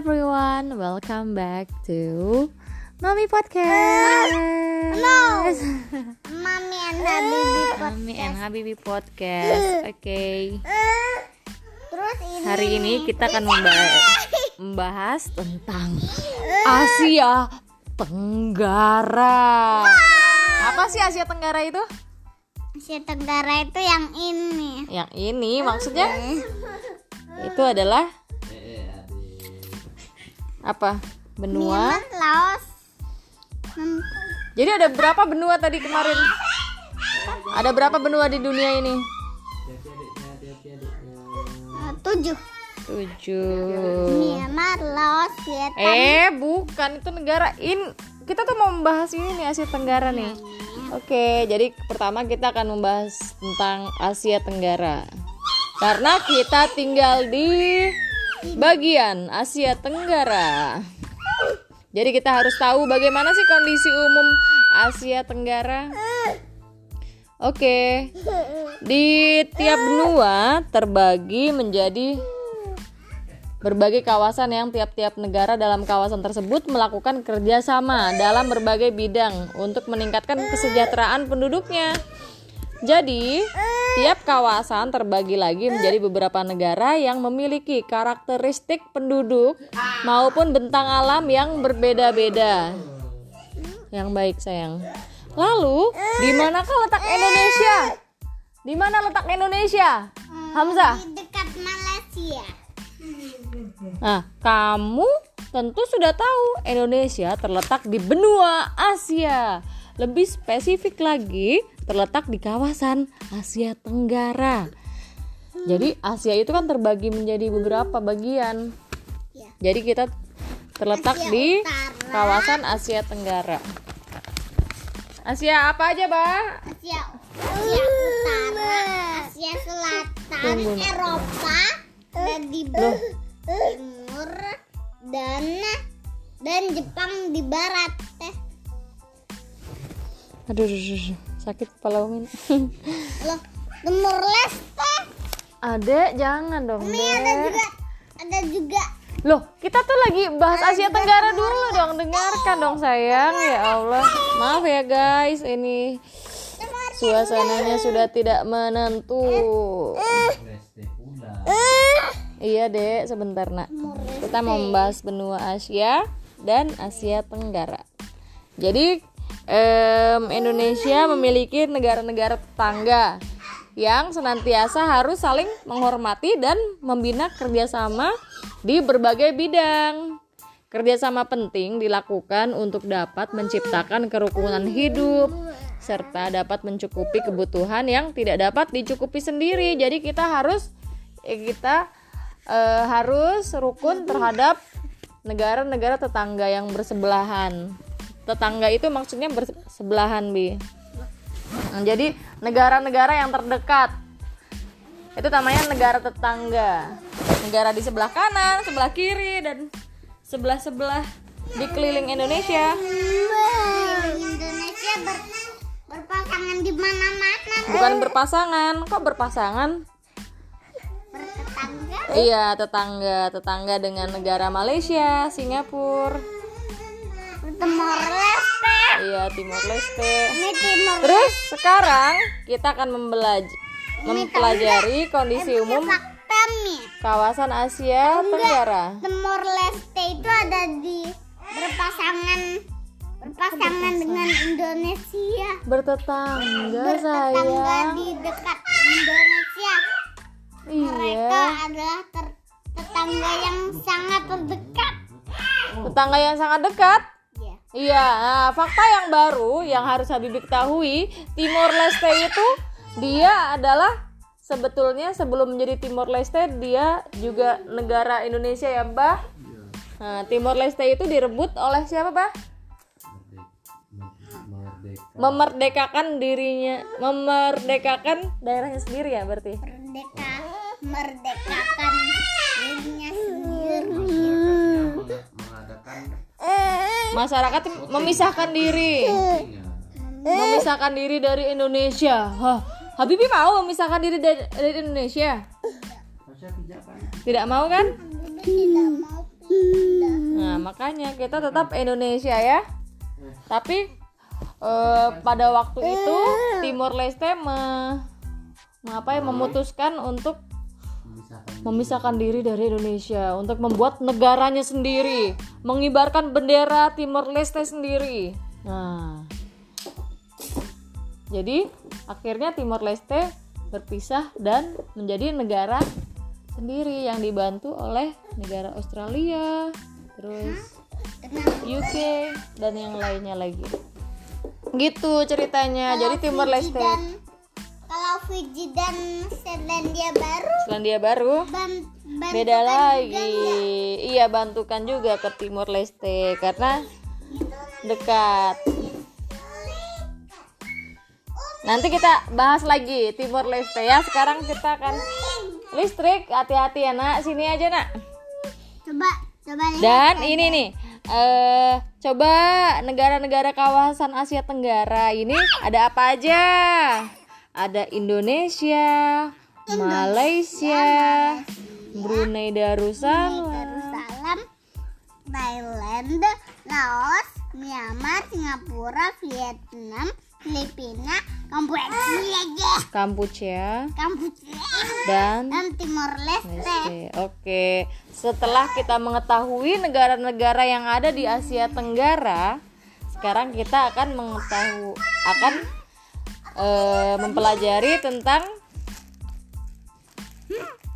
everyone, welcome back to Mami Podcast. No. Mami and Habibi Mami and Habibi Podcast. Oke. Terus ini Hari ini kita akan membahas, membahas tentang Asia Tenggara. Apa sih Asia Tenggara itu? Asia Tenggara itu yang ini. Yang ini maksudnya itu adalah apa? Benua. Myanmar, Laos. Hmm, Jadi ada berapa benua tadi kemarin? Ada berapa benua di dunia ini? eh, tujuh. Tujuh. Myanmar, Laos, Vietnam. Eh, bukan itu negara in. Kita tuh mau membahas ini nih Asia Tenggara nih. Oke, jadi pertama kita akan membahas tentang Asia Tenggara. Karena kita tinggal di bagian Asia Tenggara. Jadi kita harus tahu bagaimana sih kondisi umum Asia Tenggara. Oke. Di tiap benua terbagi menjadi berbagai kawasan yang tiap-tiap negara dalam kawasan tersebut melakukan kerjasama dalam berbagai bidang untuk meningkatkan kesejahteraan penduduknya. Jadi, tiap kawasan terbagi lagi menjadi beberapa negara yang memiliki karakteristik penduduk maupun bentang alam yang berbeda-beda. Yang baik, sayang. Lalu, di manakah letak Indonesia? Di mana letak Indonesia? Hamzah. Di dekat Malaysia. Nah, kamu tentu sudah tahu Indonesia terletak di benua Asia. Lebih spesifik lagi, terletak di kawasan Asia Tenggara. Jadi Asia itu kan terbagi menjadi beberapa bagian. Ya. Jadi kita terletak Asia di Utara. kawasan Asia Tenggara. Asia apa aja, Bah? Asia, Asia Utara, Asia Selatan, Tunggu. Eropa, dan di Loh. timur dan dan Jepang di barat. Eh, Aduh, aduh, aduh, aduh. sakit kepala Umin. loh, Timur Leste. Adek, jangan dong, ada Dek. juga ada juga Loh, kita tuh lagi bahas Asia Tenggara dulu dong. Dengarkan dong sayang. Ya Allah. Maaf ya guys, ini suasananya sudah tidak menentu. Iya, Dek, sebentar, Nak. Kita mau membahas benua Asia dan Asia Tenggara. Jadi, em, Indonesia memiliki negara-negara tetangga yang senantiasa harus saling menghormati dan membina kerjasama di berbagai bidang. Kerjasama penting dilakukan untuk dapat menciptakan kerukunan hidup serta dapat mencukupi kebutuhan yang tidak dapat dicukupi sendiri. Jadi kita harus eh, kita eh, harus rukun terhadap negara-negara tetangga yang bersebelahan. Tetangga itu maksudnya bersebelahan, Bi. Nah, jadi negara-negara yang terdekat itu namanya negara tetangga. Negara di sebelah kanan, sebelah kiri dan sebelah-sebelah di keliling Indonesia. Indonesia ber- berpasangan di mana-mana Bukan berpasangan, kok berpasangan? bertetangga Iya, tetangga, tetangga dengan negara Malaysia, Singapura. Timur Leste Iya, Timor Leste. ini Timur Terus sekarang kita akan membelaj- mempelajari kondisi umum kawasan Asia Tenggara. Timur Leste itu ada di berpasangan berpasangan dengan Indonesia Bertetangga bertetangga sayang. di dekat Indonesia mereka Iya. adalah ter- tetangga yang sangat terdekat Tetangga yang sangat dekat. Ya Iya, nah, fakta yang baru yang harus Habibie ketahui, Timor Leste itu dia adalah sebetulnya sebelum menjadi Timor Leste dia juga negara Indonesia ya, Mbah. Nah, Timor Leste itu direbut oleh siapa, Bah? Memerdekakan dirinya, memerdekakan daerahnya sendiri ya berarti. merdeka merdekakan dirinya sendiri Masyarakat memisahkan diri. Memisahkan diri dari Indonesia. Hah, Habibie mau memisahkan diri dari, dari Indonesia? Tidak mau kan? tidak mau Nah, makanya kita tetap Indonesia ya. Tapi eh, pada waktu itu Timor Leste me, mengapa ya memutuskan untuk memisahkan diri dari Indonesia untuk membuat negaranya sendiri, mengibarkan bendera Timor Leste sendiri. Nah, jadi akhirnya Timor Leste berpisah dan menjadi negara sendiri yang dibantu oleh negara Australia, terus UK dan yang lainnya lagi. Gitu ceritanya. Jadi Timor Leste, dan kalau Fiji dan Selandia Baru Selandia Baru ban, beda juga lagi. nggak? Iya bantukan juga ke Timor Leste karena dekat. Nanti kita bahas lagi Timor Leste ya. Sekarang kita akan listrik. Hati-hati ya nak. Sini aja nak. Coba coba lihat. Dan ini nih, eh coba negara-negara kawasan Asia Tenggara ini ada apa aja? Ada Indonesia, Malaysia, Brunei Darussalam, Darussalam, Thailand, Laos, Myanmar, Singapura, Vietnam, Filipina, Kamboja, Kamboja, dan dan Timor Leste. Leste. Oke, setelah kita mengetahui negara-negara yang ada di Asia Tenggara, sekarang kita akan mengetahui akan eh, mempelajari tentang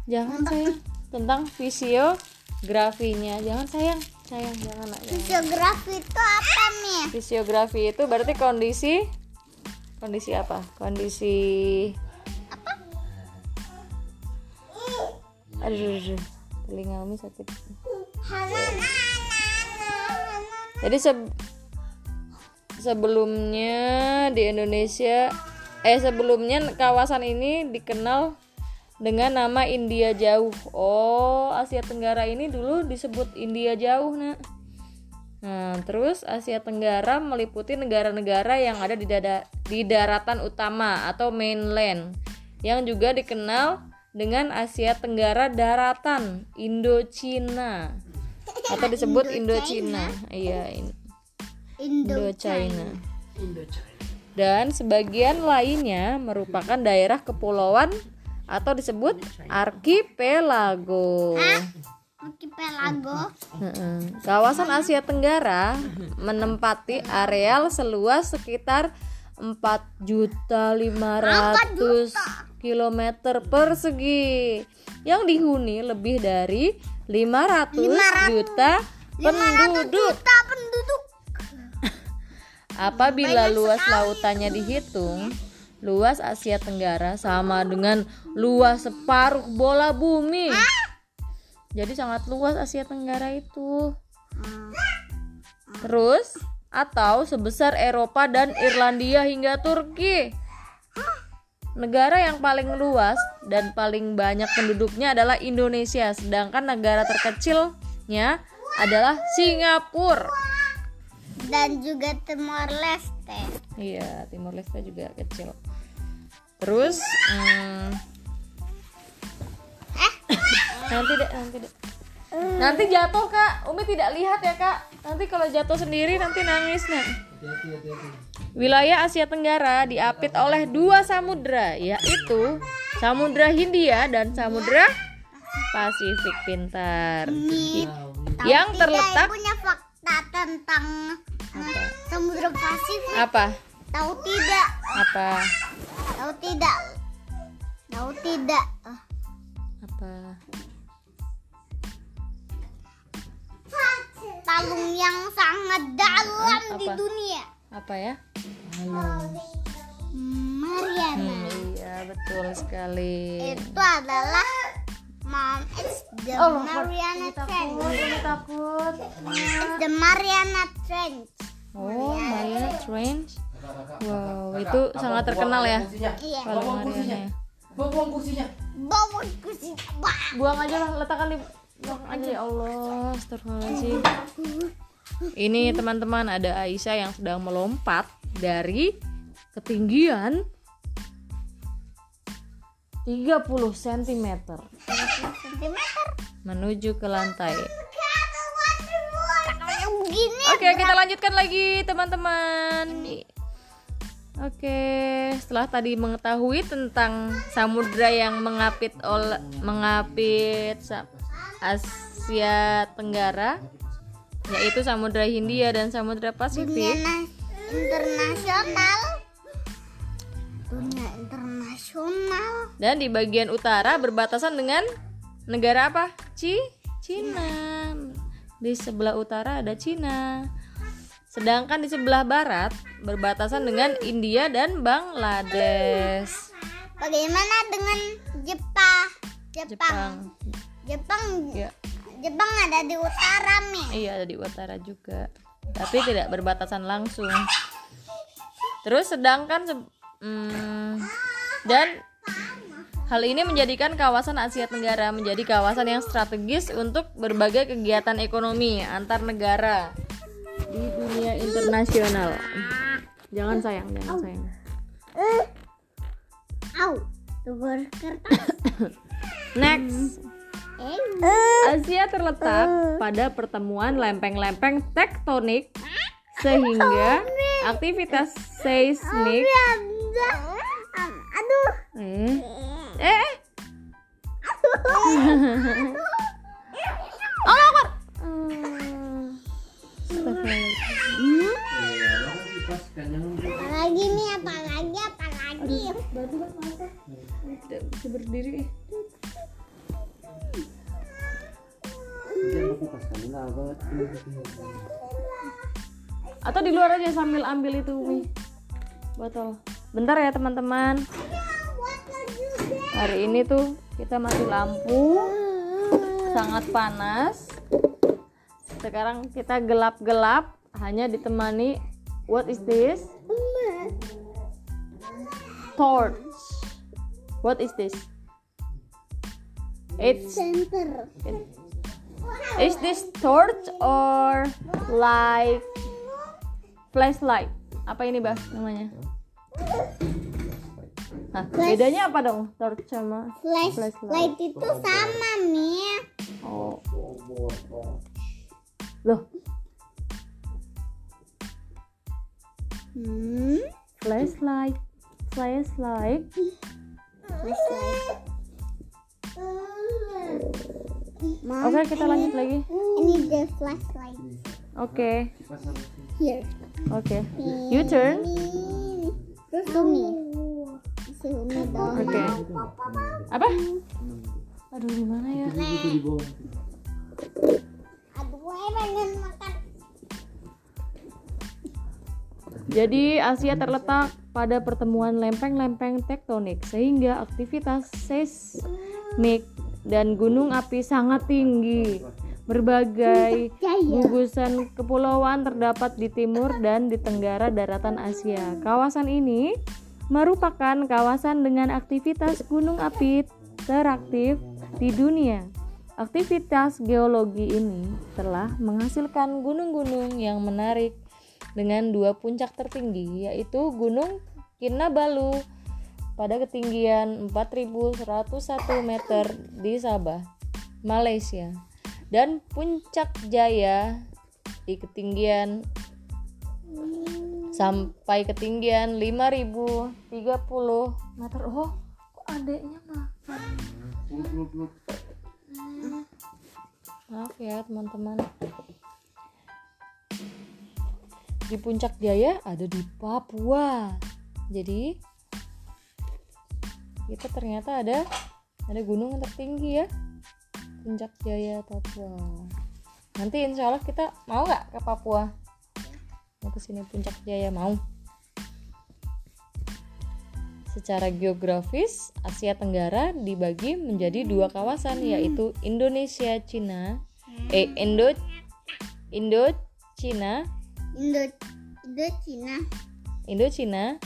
jangan sayang tentang fisiografinya. Jangan sayang, sayang jangan nak. Geografi itu apa nih? Fisiografi itu berarti kondisi kondisi apa? Kondisi Aduh, aduh, aduh. telinga Umi sakit. Jadi se- sebelumnya di Indonesia eh sebelumnya kawasan ini dikenal dengan nama India Jauh. Oh, Asia Tenggara ini dulu disebut India Jauh, Nak. Nah, terus Asia Tenggara meliputi negara-negara yang ada di dada, di daratan utama atau mainland yang juga dikenal dengan Asia Tenggara Daratan Indochina atau disebut Indochina. Iya, in- Indo. Indochina. Dan sebagian lainnya merupakan daerah kepulauan atau disebut arkipelago. Archipelago. Heeh. Kawasan Asia Tenggara menempati areal seluas sekitar 4.500 km persegi yang dihuni lebih dari 500 juta penduduk. Juta penduduk. Apabila luas lautannya dihitung, luas Asia Tenggara sama dengan luas separuh bola bumi. Jadi sangat luas Asia Tenggara itu. Terus atau sebesar Eropa dan Irlandia hingga Turki. Negara yang paling luas dan paling banyak penduduknya adalah Indonesia, sedangkan negara terkecilnya adalah Singapura. Dan juga Timor Leste. Iya, Timor Leste juga kecil. Terus, hmm, nanti deh, nanti deh. Nanti jatuh kak, Umi tidak lihat ya kak. Nanti kalau jatuh sendiri nanti nangis nak. Wilayah Asia Tenggara diapit oleh dua samudra, yaitu Samudra Hindia dan Samudra Pasifik Pintar. Yang terletak punya fakta tentang eh, Samudra Pasifik. apa? Tahu tidak? Apa? Tahu tidak? Tahu tidak? Apa? Palung yang sangat dalam di Apa? dunia. Apa ya? Mariana. Hmm, iya betul sekali. Itu adalah Mom, it's the Oh, Mariana Trench. Umi takut. It's the Mariana Trench. Oh, Mariana Trench. Wow, itu sangat terkenal ya. Iya. Kalau Mariana. Buang kursinya. Bawa kursi. Bah. Buang aja lah, letakkan di belakang aja ya Allah. Astagfirullahaladzim. Ini teman-teman ada Aisyah yang sedang melompat dari ketinggian 30 cm menuju ke lantai. Oke, kita lanjutkan lagi teman-teman. Oke, setelah tadi mengetahui tentang samudra yang mengapit ol mengapit Asia Tenggara, yaitu Samudra Hindia dan Samudra Pasifik. na- internasional dunia internasional Dan di bagian utara berbatasan dengan negara apa? Ci Cina. Di sebelah utara ada Cina. Sedangkan di sebelah barat berbatasan dengan India dan Bangladesh. bagaimana dengan Jepang Jepang Jepang. Jepang Ya, Jepang ada di utara nih iya ada di utara juga. Tapi tidak berbatasan langsung. Terus sedangkan se- hmm, dan hal ini menjadikan kawasan Asia Tenggara menjadi kawasan yang strategis untuk berbagai kegiatan ekonomi antar negara di dunia internasional. Jangan sayang, jangan sayang. Au, kertas. Next. Eh, Asia terletak pada pertemuan lempeng-lempeng tektonik sehingga aktivitas seismik aduh, eh eh Allah Akbar. apalagi nih, apalagi, apalagi. Tidak bisa berdiri. Atau di luar aja sambil ambil itu Mi. Botol. Bentar ya teman-teman. Hari ini tuh kita mati lampu. Sangat panas. Sekarang kita gelap-gelap hanya ditemani what is this? Torch. What is this? It's Center. Is this torch or like flashlight? Apa ini bah namanya? Hah, bedanya apa dong torch sama Flashlight itu sama, Mi. oh. Loh. Hmm, flashlight flashlight flashlight. Oke kita lanjut lagi. Ini the flashlight. oke. Here. oke. You turn Ini. Terus Umi. Si Umi dong. oke apa aduh gimana ya Aduh, gue pengen makan. Jadi Asia terletak pada pertemuan lempeng-lempeng tektonik sehingga aktivitas seismik dan gunung api sangat tinggi. Berbagai gugusan kepulauan terdapat di timur dan di tenggara daratan Asia. Kawasan ini merupakan kawasan dengan aktivitas gunung api teraktif di dunia. Aktivitas geologi ini telah menghasilkan gunung-gunung yang menarik dengan dua puncak tertinggi yaitu Gunung Kinabalu pada ketinggian 4101 meter di Sabah, Malaysia dan Puncak Jaya di ketinggian sampai ketinggian 5030 meter. Oh, kok adeknya mah? Maaf ya teman-teman. Di Puncak Jaya ada di Papua. Jadi kita ternyata ada ada gunung yang tertinggi ya. Puncak Jaya Papua. Nanti insya Allah kita mau nggak ke Papua? Mau ke sini Puncak Jaya mau? Secara geografis, Asia Tenggara dibagi menjadi dua kawasan yaitu Indonesia, Cina, eh Indo Indo Cina, Indo, Indo Cina. Indo Cina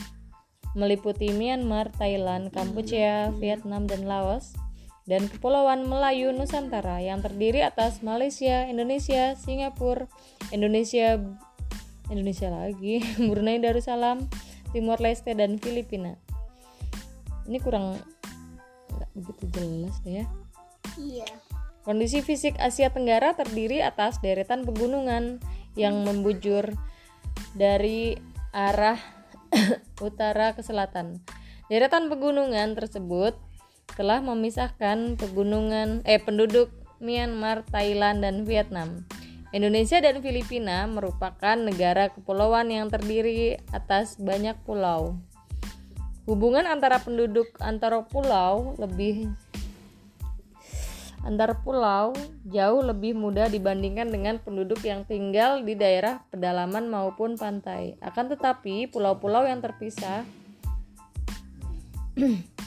meliputi Myanmar, Thailand, Kampuchea, Vietnam dan Laos dan Kepulauan Melayu Nusantara yang terdiri atas Malaysia, Indonesia, Singapura, Indonesia Indonesia lagi, Brunei Darussalam, Timor Leste dan Filipina. Ini kurang nggak begitu jelas deh ya. Iya. Kondisi fisik Asia Tenggara terdiri atas deretan pegunungan yang membujur dari arah utara ke selatan. Deretan pegunungan tersebut telah memisahkan pegunungan eh penduduk Myanmar, Thailand, dan Vietnam. Indonesia dan Filipina merupakan negara kepulauan yang terdiri atas banyak pulau. Hubungan antara penduduk antara pulau lebih antar pulau jauh lebih mudah dibandingkan dengan penduduk yang tinggal di daerah pedalaman maupun pantai. Akan tetapi, pulau-pulau yang terpisah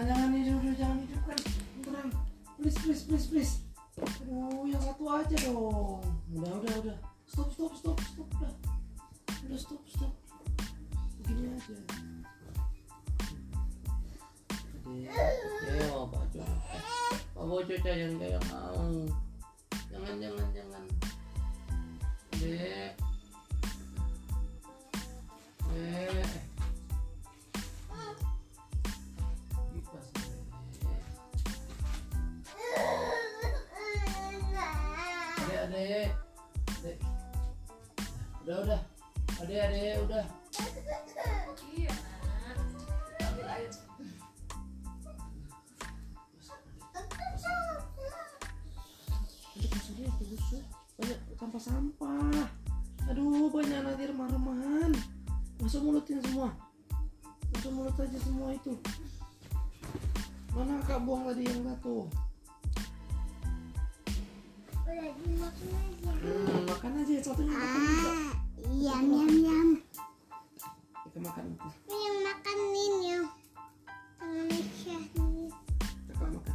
jangan jangan ini udah jangan hidupkan kurang please please please please aduh yang satu aja dong udah udah udah stop stop stop stop udah udah stop stop begini aja Ayo, Pak Coca. Pak Coca yang kayak mau. Jangan, jangan, jangan. Dek. Dek. Adek, adek. Udah, udah. Adek, adek, udah. Maksudnya itu busuk. Banyak sampah-sampah. Aduh, banyak nanti remah-remahan. Masuk mulutin semua. Masuk mulut aja semua itu. Mana kak buang tadi yang satu? Dimakan aja. Hmm, makan aja satunya makan juga. Yam yam yam. Kita makan itu. Yang makan ini Indonesia. Kakak makan.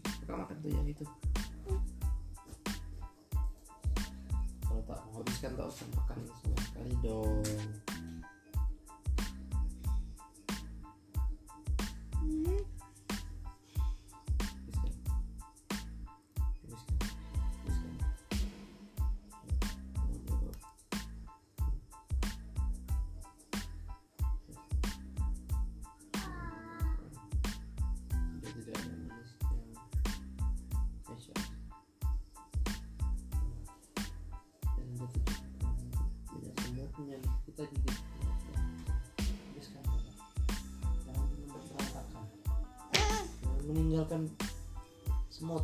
Kakak makan tuh yang itu. Kalau tak mau habiskan tak usah makan semua sekali dong. Kita habiskan Bapak. jangan berantakan meninggalkan semut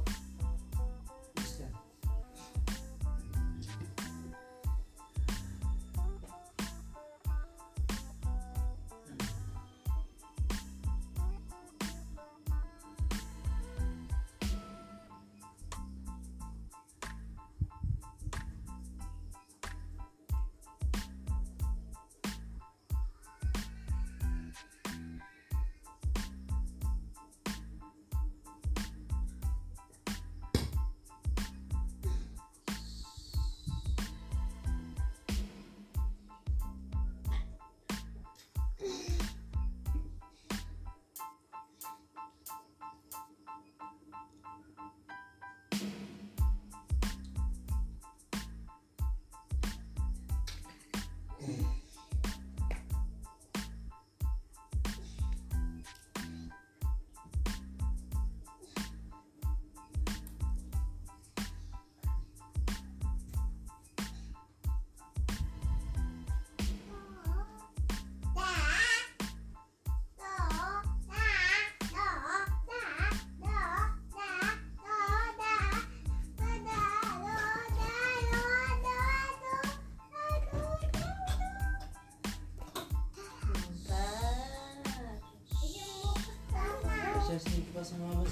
kalau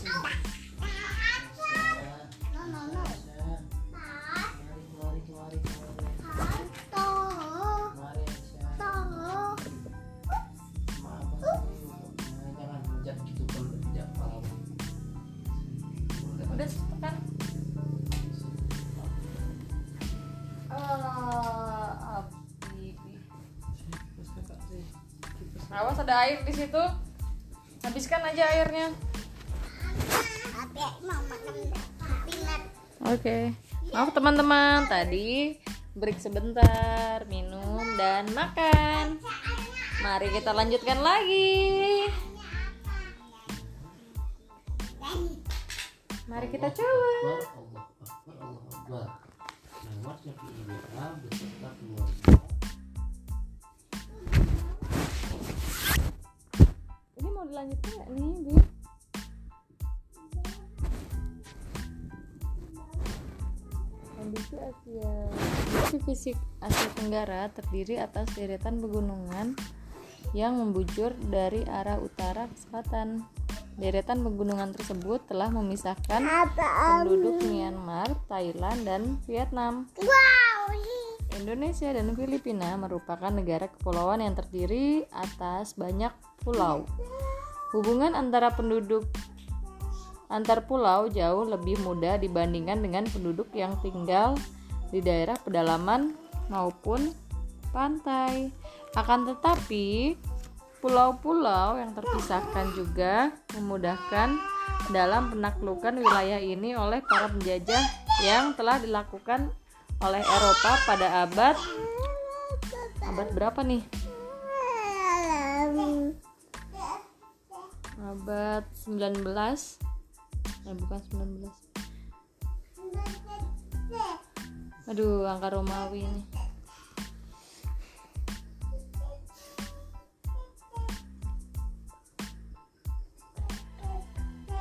tidak paham. udah kan Ah, Habibi. Kipas kakak sih. Kipas. Awas ada air di situ. Aja airnya. Oke. Maaf teman-teman, tadi break sebentar, minum dan makan. Mari kita lanjutkan lagi. Mari kita coba. Fisik Asia Tenggara terdiri atas deretan pegunungan yang membujur dari arah utara ke selatan. Deretan pegunungan tersebut telah memisahkan penduduk Myanmar, Thailand, dan Vietnam. Indonesia dan Filipina merupakan negara kepulauan yang terdiri atas banyak pulau. Hubungan antara penduduk antar pulau jauh lebih mudah dibandingkan dengan penduduk yang tinggal di daerah pedalaman maupun pantai. Akan tetapi, pulau-pulau yang terpisahkan juga memudahkan dalam penaklukan wilayah ini oleh para penjajah yang telah dilakukan oleh Eropa pada abad abad berapa nih? Abad 19 eh bukan 19 aduh angka Romawi ini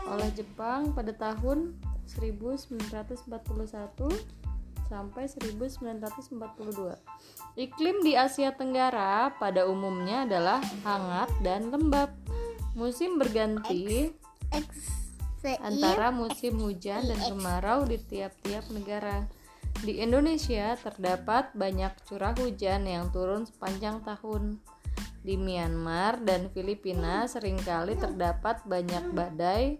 oleh Jepang pada tahun 1941 sampai 1942. Iklim di Asia Tenggara pada umumnya adalah hangat dan lembab. Musim berganti antara musim hujan dan kemarau di tiap-tiap negara. Di Indonesia terdapat banyak curah hujan yang turun sepanjang tahun. Di Myanmar dan Filipina sering kali terdapat banyak badai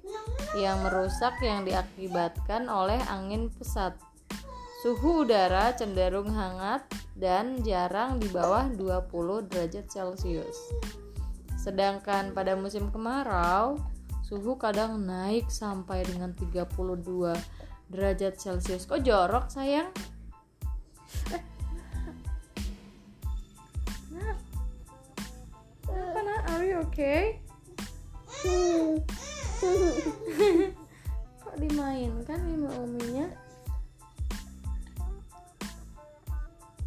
yang merusak yang diakibatkan oleh angin pesat. Suhu udara cenderung hangat dan jarang di bawah 20 derajat Celcius. Sedangkan pada musim kemarau, suhu kadang naik sampai dengan 32 derajat Celcius. Kok jorok, sayang? Nak. Apa, Nak? Are you okay? Kok dimainkan sama uminya?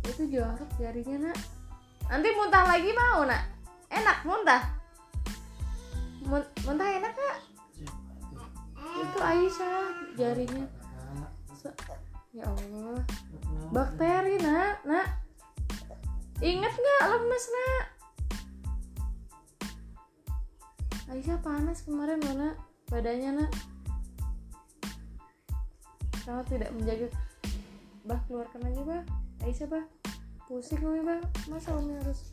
Itu jorok jarinya, Nak. Nanti muntah lagi mau, Nak? Enak muntah? Mun- muntah enak gak? Itu Aisyah jarinya. Ya Allah. Bakteri, Nak. Nak. Ingat nggak lemes, Nak? Aisyah panas kemarin loh, Nak. Badannya, Nak. Kamu tidak menjaga Bah, keluarkan aja, Bah. Aisyah, Bah. Pusing Umi, Bah. Masa Umi harus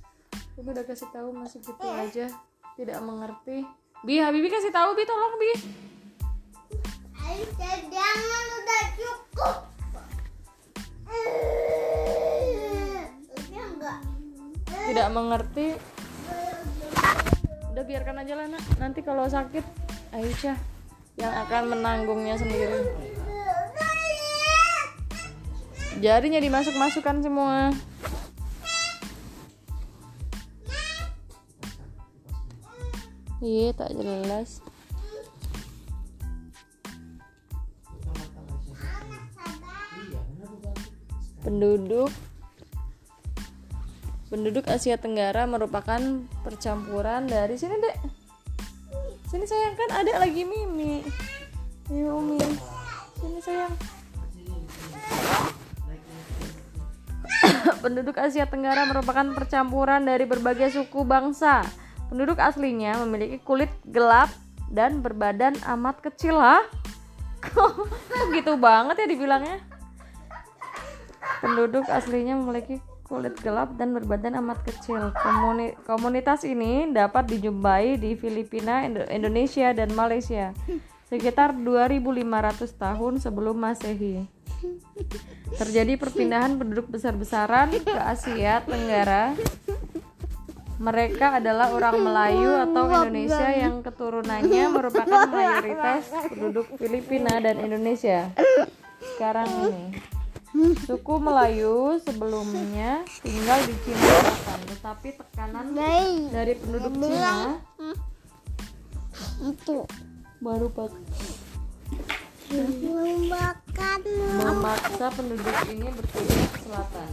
Umi udah kasih tahu masih gitu aja. Tidak mengerti. Bi, Habibi kasih tahu, Bi, tolong, Bi. Aisyah jangan udah cukup. Tidak mengerti. Udah biarkan aja lah, Nak. Nanti kalau sakit, Aisyah yang akan menanggungnya sendiri. Jarinya dimasuk-masukkan semua. Iya, tak jelas. Penduduk Penduduk Asia Tenggara merupakan percampuran dari sini, Dek. Sini sayang kan ada lagi Mimi. Ini Umi. Sini sayang. Penduduk Asia Tenggara merupakan percampuran dari berbagai suku bangsa. Penduduk aslinya memiliki kulit gelap dan berbadan amat kecil lah. Kok gitu banget ya dibilangnya? Penduduk aslinya memiliki kulit gelap dan berbadan amat kecil. Komuni- komunitas ini dapat dijumpai di Filipina, Indo- Indonesia, dan Malaysia sekitar 2500 tahun sebelum Masehi. Terjadi perpindahan penduduk besar-besaran ke Asia Tenggara mereka adalah orang Melayu atau Indonesia yang keturunannya merupakan mayoritas penduduk Filipina dan Indonesia. Sekarang ini, suku Melayu sebelumnya tinggal di Cina Selatan, tetapi tekanan dari penduduk Cina Itu. baru pak Membakar. memaksa penduduk ini berpindah ke selatan.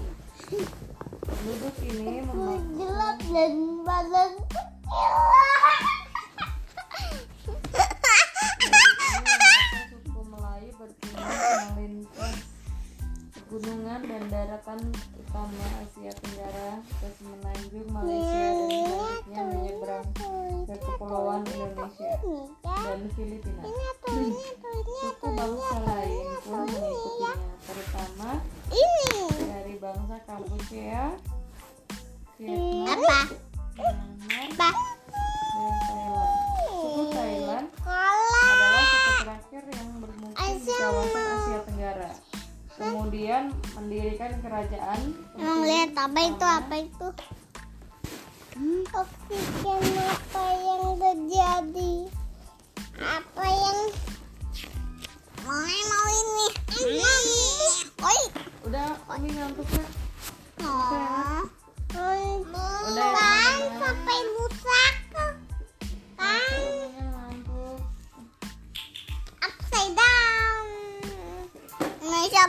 Penduduk ini memaksa dan badan suku Melayu berpindah melintas pegunungan dan daratan utama Asia Tenggara ke semenanjung Malaysia dan selanjutnya menyeberang ke kepulauan Indonesia dan Filipina. Suku bangsa lain pun mengikutinya, terutama dari bangsa Kampuchea, Vietnam? Myanmar, dan Thailand. Suku Thailand adalah Kemudian mendirikan kerajaan Emang lihat apa itu? Apa itu? Oksigen apa yang terjadi? Apa yang mau mau ini? Oi. udah Umi ngantuk ya Oh. Udah sampai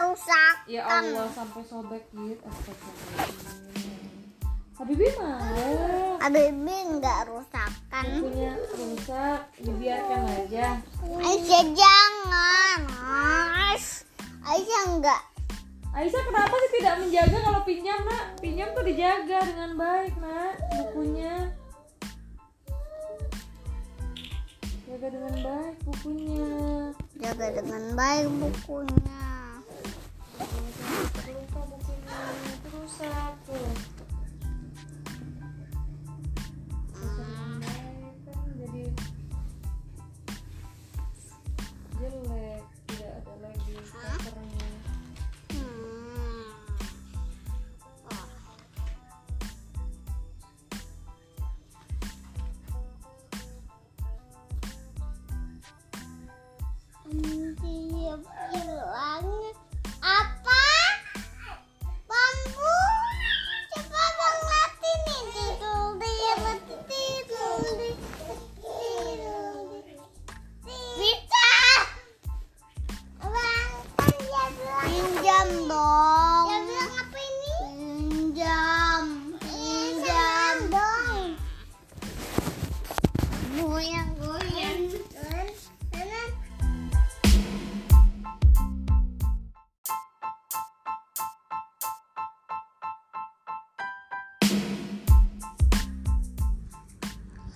rusak. ya Allah sampai sobek gitu Habibi mau Abibi nggak rusakan. punya rusak dibiarkan aja Aisyah jangan. Ais. Aisyah enggak. Aisyah kenapa sih tidak menjaga kalau pinjam nak pinjam tuh dijaga dengan baik nak bukunya jaga dengan baik bukunya Jaga dengan baik bukunya. Lupa bukunya itu rusak tuh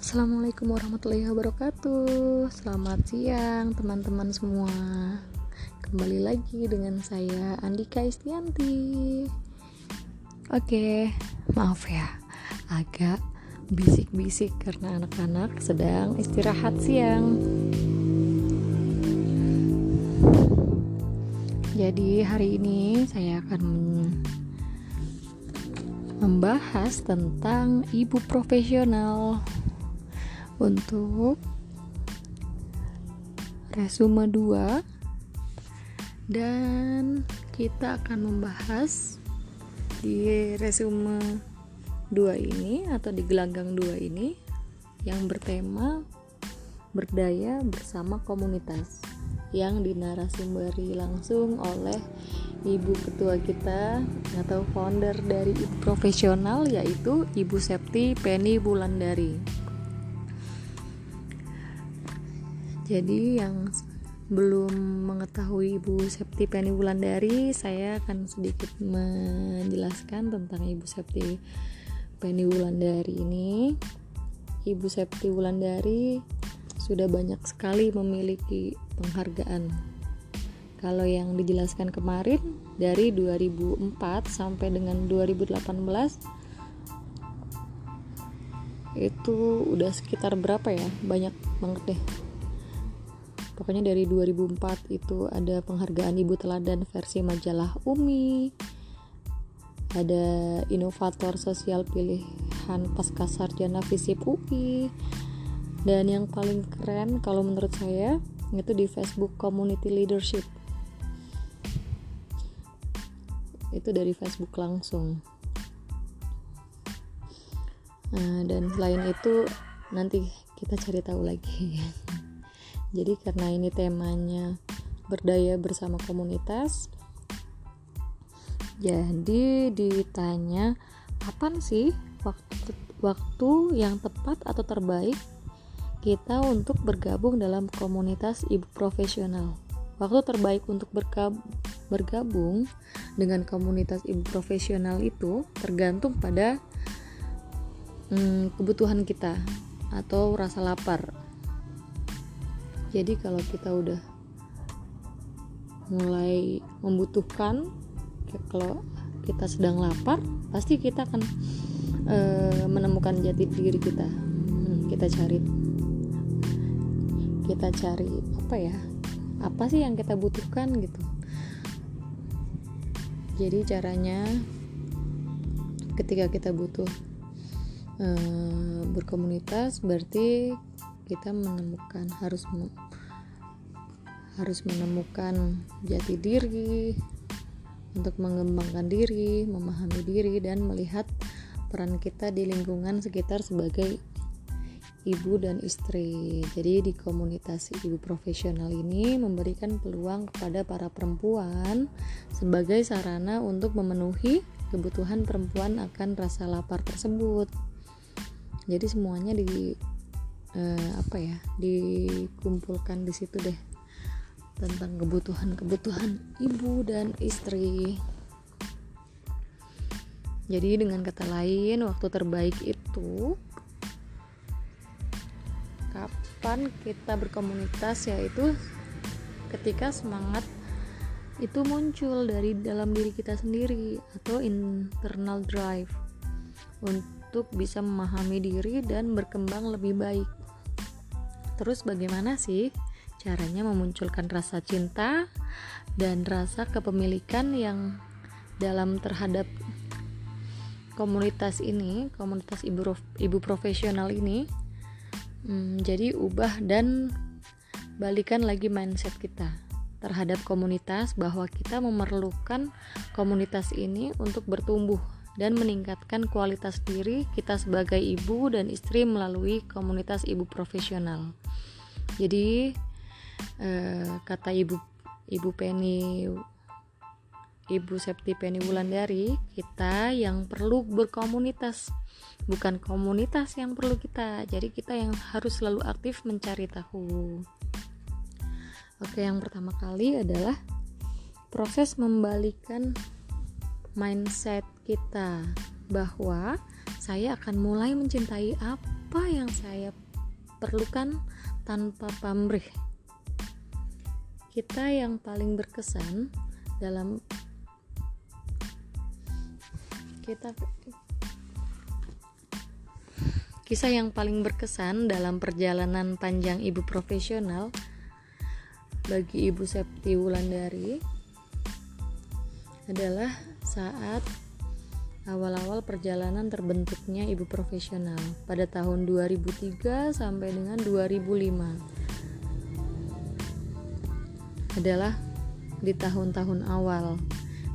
Assalamualaikum warahmatullahi wabarakatuh. Selamat siang teman-teman semua. Kembali lagi dengan saya Andika Istianti. Oke, maaf ya Agak bisik-bisik karena anak-anak sedang istirahat siang. Jadi hari ini saya akan membahas tentang ibu profesional untuk resume 2 dan kita akan membahas di resume 2 ini atau di gelanggang 2 ini yang bertema berdaya bersama komunitas yang dinarasumberi langsung oleh ibu ketua kita atau founder dari profesional yaitu Ibu Septi Penny Bulandari. Jadi yang belum mengetahui Ibu Septi Penny Wulandari, saya akan sedikit menjelaskan tentang Ibu Septi Penny Wulandari ini. Ibu Septi Wulandari sudah banyak sekali memiliki penghargaan. Kalau yang dijelaskan kemarin dari 2004 sampai dengan 2018 itu udah sekitar berapa ya? Banyak banget deh pokoknya dari 2004 itu ada penghargaan ibu teladan versi majalah Umi. Ada inovator sosial pilihan pasca sarjana FISIP UI dan yang paling keren kalau menurut saya itu di Facebook Community Leadership. Itu dari Facebook langsung. Nah, dan selain itu nanti kita cari tahu lagi jadi karena ini temanya berdaya bersama komunitas jadi ditanya kapan sih waktu waktu yang tepat atau terbaik kita untuk bergabung dalam komunitas ibu profesional waktu terbaik untuk bergabung dengan komunitas ibu profesional itu tergantung pada hmm, kebutuhan kita atau rasa lapar. Jadi kalau kita udah mulai membutuhkan, kalau kita sedang lapar, pasti kita akan e, menemukan jati diri kita. Hmm, kita cari, kita cari apa ya? apa sih yang kita butuhkan gitu jadi caranya ketika kita butuh e, berkomunitas berarti kita menemukan harus harus menemukan jati diri untuk mengembangkan diri, memahami diri dan melihat peran kita di lingkungan sekitar sebagai ibu dan istri. Jadi di komunitas ibu profesional ini memberikan peluang kepada para perempuan sebagai sarana untuk memenuhi kebutuhan perempuan akan rasa lapar tersebut. Jadi semuanya di eh, apa ya? dikumpulkan di situ deh tentang kebutuhan-kebutuhan ibu dan istri. Jadi dengan kata lain, waktu terbaik itu kapan kita berkomunitas yaitu ketika semangat itu muncul dari dalam diri kita sendiri atau internal drive untuk bisa memahami diri dan berkembang lebih baik. Terus bagaimana sih caranya memunculkan rasa cinta dan rasa kepemilikan yang dalam terhadap komunitas ini, komunitas ibu ibu profesional ini Hmm, jadi ubah dan balikan lagi mindset kita terhadap komunitas bahwa kita memerlukan komunitas ini untuk bertumbuh dan meningkatkan kualitas diri kita sebagai ibu dan istri melalui komunitas ibu profesional. Jadi eh, kata ibu ibu Penny Ibu Septi Penny Wulandari, kita yang perlu berkomunitas, bukan komunitas yang perlu kita. Jadi kita yang harus selalu aktif mencari tahu. Oke, yang pertama kali adalah proses membalikan mindset kita bahwa saya akan mulai mencintai apa yang saya perlukan tanpa pamrih. Kita yang paling berkesan dalam kita Kisah yang paling berkesan dalam perjalanan panjang ibu profesional bagi Ibu Septi Wulandari adalah saat awal-awal perjalanan terbentuknya ibu profesional pada tahun 2003 sampai dengan 2005 adalah di tahun-tahun awal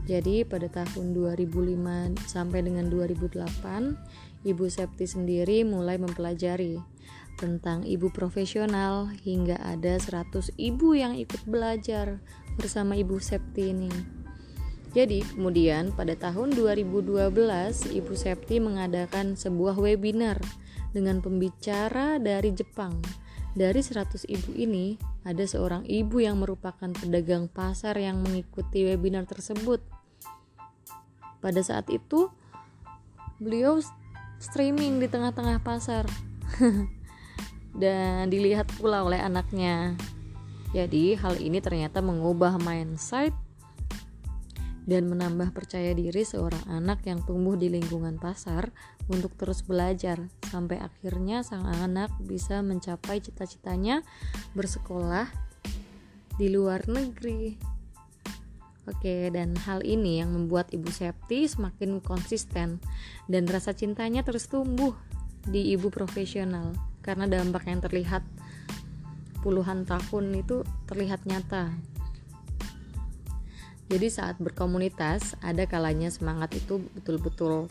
jadi pada tahun 2005 sampai dengan 2008, Ibu Septi sendiri mulai mempelajari tentang ibu profesional hingga ada 100 ibu yang ikut belajar bersama Ibu Septi ini. Jadi, kemudian pada tahun 2012 Ibu Septi mengadakan sebuah webinar dengan pembicara dari Jepang. Dari 100 ibu ini, ada seorang ibu yang merupakan pedagang pasar yang mengikuti webinar tersebut. Pada saat itu, beliau streaming di tengah-tengah pasar dan dilihat pula oleh anaknya. Jadi, hal ini ternyata mengubah mindset dan menambah percaya diri seorang anak yang tumbuh di lingkungan pasar untuk terus belajar sampai akhirnya sang anak bisa mencapai cita-citanya bersekolah di luar negeri. Oke, dan hal ini yang membuat Ibu Septi semakin konsisten dan rasa cintanya terus tumbuh di ibu profesional karena dampak yang terlihat puluhan tahun itu terlihat nyata. Jadi saat berkomunitas ada kalanya semangat itu betul-betul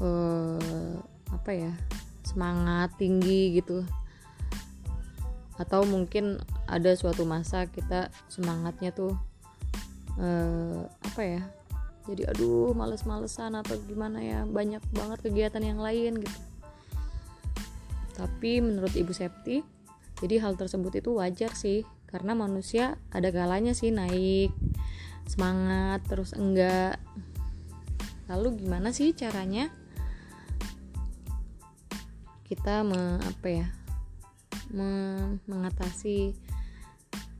eh, apa ya semangat tinggi gitu. Atau mungkin ada suatu masa kita semangatnya tuh uh, apa ya jadi aduh males-malesan atau gimana ya banyak banget kegiatan yang lain gitu. Tapi menurut ibu Septi jadi hal tersebut itu wajar sih karena manusia ada galanya sih naik semangat terus enggak lalu gimana sih caranya kita me, apa ya me, mengatasi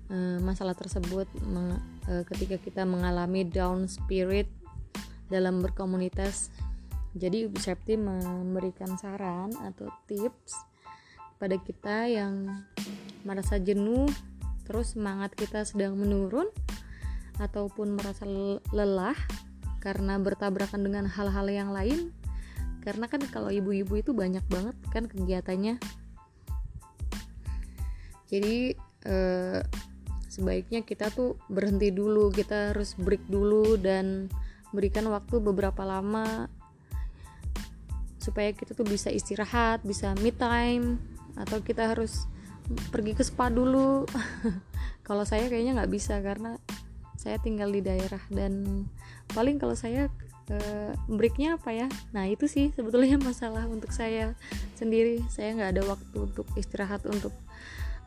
uh, masalah tersebut meng, uh, ketika kita mengalami down spirit dalam berkomunitas. Jadi Ibu Septi memberikan saran atau tips pada kita yang merasa jenuh, terus semangat kita sedang menurun ataupun merasa lelah karena bertabrakan dengan hal-hal yang lain. Karena kan kalau ibu-ibu itu banyak banget kan kegiatannya. Jadi eh, sebaiknya kita tuh berhenti dulu kita harus break dulu dan berikan waktu beberapa lama supaya kita tuh bisa istirahat bisa me time atau kita harus pergi ke spa dulu kalau saya kayaknya nggak bisa karena saya tinggal di daerah dan paling kalau saya uh, breaknya apa ya? Nah itu sih sebetulnya masalah untuk saya sendiri. Saya nggak ada waktu untuk istirahat untuk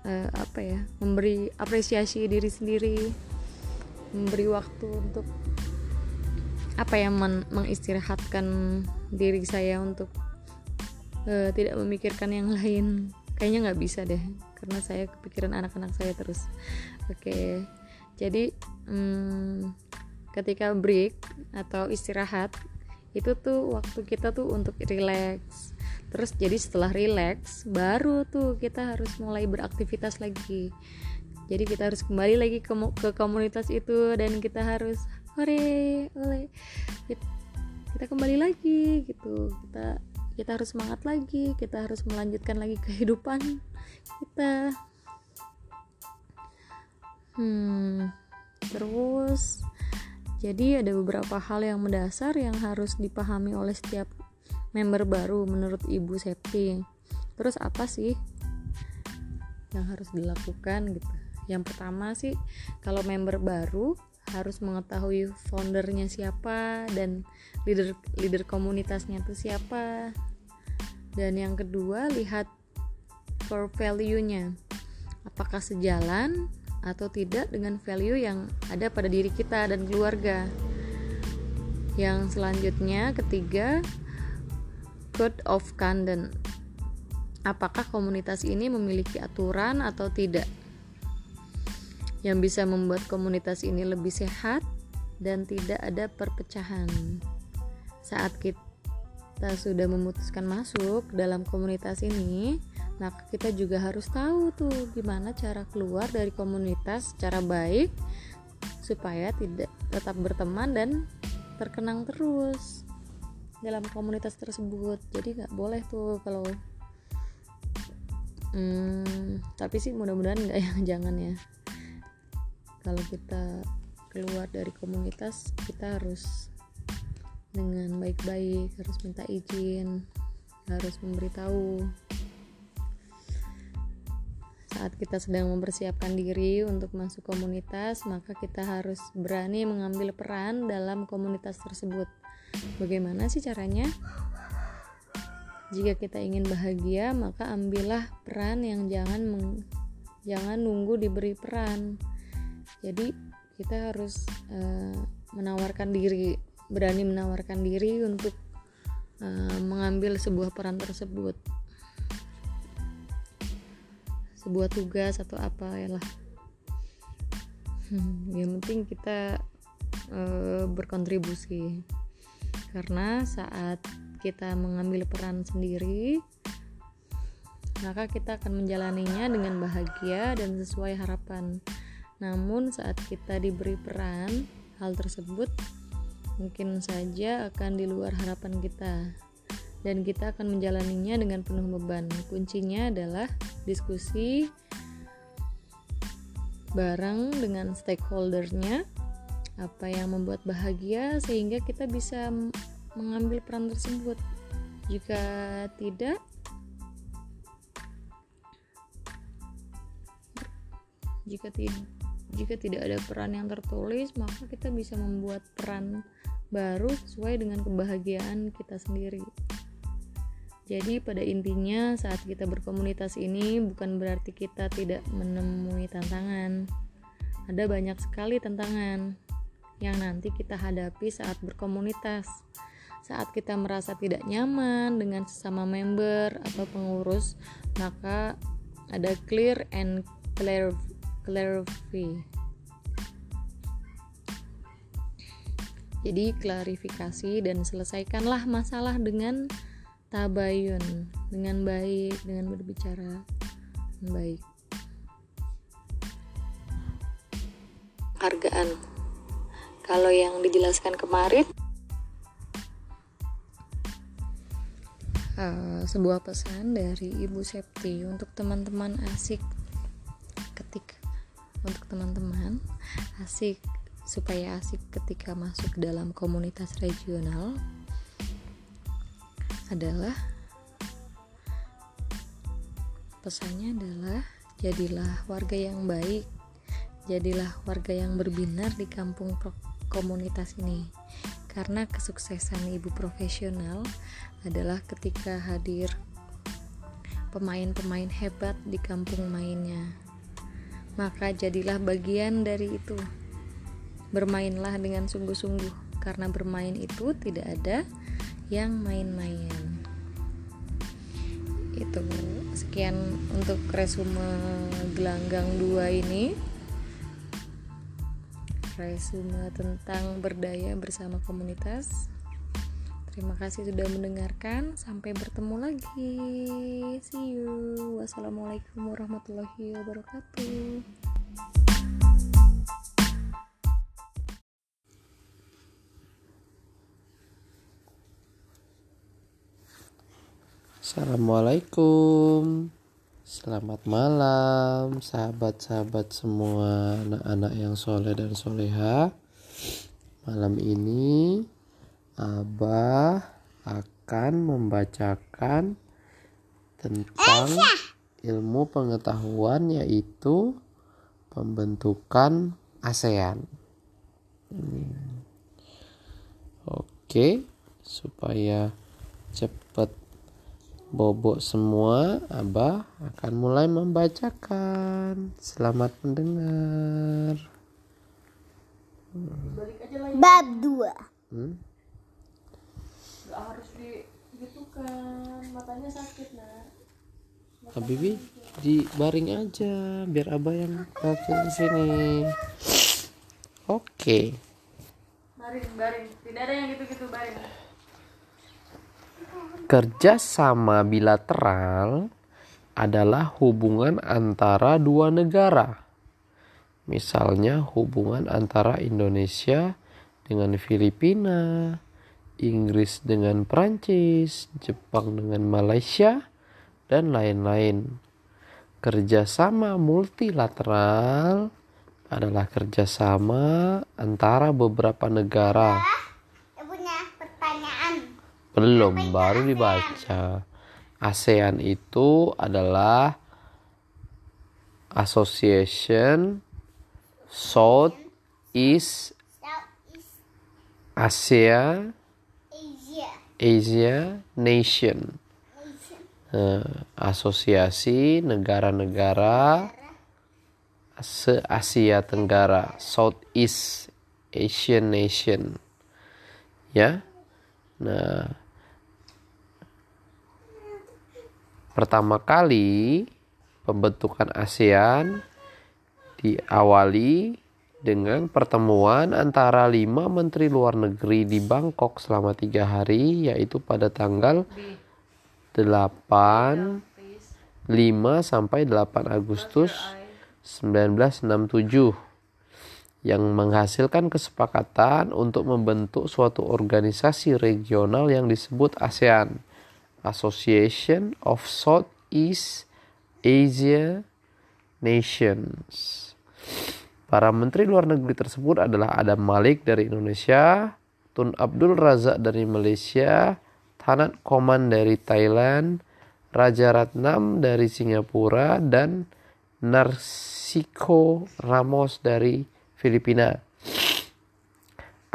uh, apa ya memberi apresiasi diri sendiri memberi waktu untuk apa ya men mengistirahatkan diri saya untuk uh, tidak memikirkan yang lain. Kayaknya nggak bisa deh karena saya kepikiran anak-anak saya terus. Oke. okay. Jadi hmm, ketika break atau istirahat itu tuh waktu kita tuh untuk relax. Terus jadi setelah relax baru tuh kita harus mulai beraktivitas lagi. Jadi kita harus kembali lagi ke, ke komunitas itu dan kita harus hore oleh kita kembali lagi gitu. Kita kita harus semangat lagi kita harus melanjutkan lagi kehidupan kita hmm terus jadi ada beberapa hal yang mendasar yang harus dipahami oleh setiap member baru menurut Ibu Septi. Terus apa sih yang harus dilakukan gitu? Yang pertama sih kalau member baru harus mengetahui foundernya siapa dan leader leader komunitasnya itu siapa. Dan yang kedua lihat core value-nya. Apakah sejalan atau tidak dengan value yang ada pada diri kita dan keluarga. Yang selanjutnya ketiga Code of Conduct. Apakah komunitas ini memiliki aturan atau tidak? Yang bisa membuat komunitas ini lebih sehat dan tidak ada perpecahan. Saat kita sudah memutuskan masuk dalam komunitas ini, maka kita juga harus tahu tuh gimana cara keluar dari komunitas secara baik supaya tidak tetap berteman dan terkenang terus dalam komunitas tersebut. Jadi nggak boleh tuh kalau hmm, tapi sih mudah-mudahan nggak ya jangan ya. Kalau kita keluar dari komunitas kita harus dengan baik-baik harus minta izin harus memberitahu saat kita sedang mempersiapkan diri untuk masuk komunitas maka kita harus berani mengambil peran dalam komunitas tersebut Bagaimana sih caranya? Jika kita ingin bahagia, maka ambillah peran yang jangan meng, jangan nunggu diberi peran. Jadi kita harus uh, menawarkan diri, berani menawarkan diri untuk uh, mengambil sebuah peran tersebut. Sebuah tugas atau apa ya lah. Hmm, yang penting kita uh, berkontribusi. Karena saat kita mengambil peran sendiri maka kita akan menjalaninya dengan bahagia dan sesuai harapan. Namun saat kita diberi peran hal tersebut mungkin saja akan di luar harapan kita dan kita akan menjalaninya dengan penuh beban. Kuncinya adalah diskusi bareng dengan stakeholdernya apa yang membuat bahagia sehingga kita bisa mengambil peran tersebut. Jika tidak jika tidak jika tidak ada peran yang tertulis maka kita bisa membuat peran baru sesuai dengan kebahagiaan kita sendiri jadi pada intinya saat kita berkomunitas ini bukan berarti kita tidak menemui tantangan ada banyak sekali tantangan yang nanti kita hadapi saat berkomunitas saat kita merasa tidak nyaman dengan sesama member atau pengurus maka ada clear and clarify. Jadi klarifikasi dan selesaikanlah masalah dengan tabayun, dengan baik, dengan berbicara dengan baik. Hargaan. Kalau yang dijelaskan kemarin uh, sebuah pesan dari Ibu Septi untuk teman-teman asik ketika untuk teman-teman asik supaya asik ketika masuk dalam komunitas regional adalah pesannya adalah jadilah warga yang baik jadilah warga yang berbinar di kampung komunitas ini. Karena kesuksesan ibu profesional adalah ketika hadir pemain-pemain hebat di kampung mainnya. Maka jadilah bagian dari itu. Bermainlah dengan sungguh-sungguh, karena bermain itu tidak ada yang main-main. Itu sekian untuk resume gelanggang 2 ini. Resume tentang berdaya bersama komunitas. Terima kasih sudah mendengarkan. Sampai bertemu lagi. See you. Wassalamualaikum warahmatullahi wabarakatuh. Assalamualaikum Selamat malam Sahabat-sahabat semua Anak-anak yang soleh dan soleha Malam ini Abah akan membacakan tentang ilmu pengetahuan yaitu pembentukan ASEAN. Hmm. Oke, supaya cepat bobok semua, Abah akan mulai membacakan. Selamat mendengar. Bab 2. Hmm? nggak harus di gitu kan matanya sakit nak Habibi di baring aja biar abah yang kaki di sini oke baring baring tidak ada yang gitu gitu baring kerja sama bilateral adalah hubungan antara dua negara misalnya hubungan antara Indonesia dengan Filipina Inggris dengan Prancis, Jepang dengan Malaysia, dan lain-lain. Kerjasama multilateral adalah kerjasama antara beberapa negara. Belum, baru dibaca. ASEAN itu adalah Association South East Asia Asia Nation. Uh, asosiasi negara-negara se Asia Tenggara Southeast Asian Nation. Ya. Nah pertama kali pembentukan ASEAN diawali dengan pertemuan antara lima menteri luar negeri di Bangkok selama tiga hari yaitu pada tanggal 8 5 sampai 8 Agustus 1967 yang menghasilkan kesepakatan untuk membentuk suatu organisasi regional yang disebut ASEAN, Association of Southeast Asia Nations. Para menteri luar negeri tersebut adalah Adam Malik dari Indonesia, Tun Abdul Razak dari Malaysia, Thanat Koman dari Thailand, Raja Ratnam dari Singapura, dan Narsiko Ramos dari Filipina.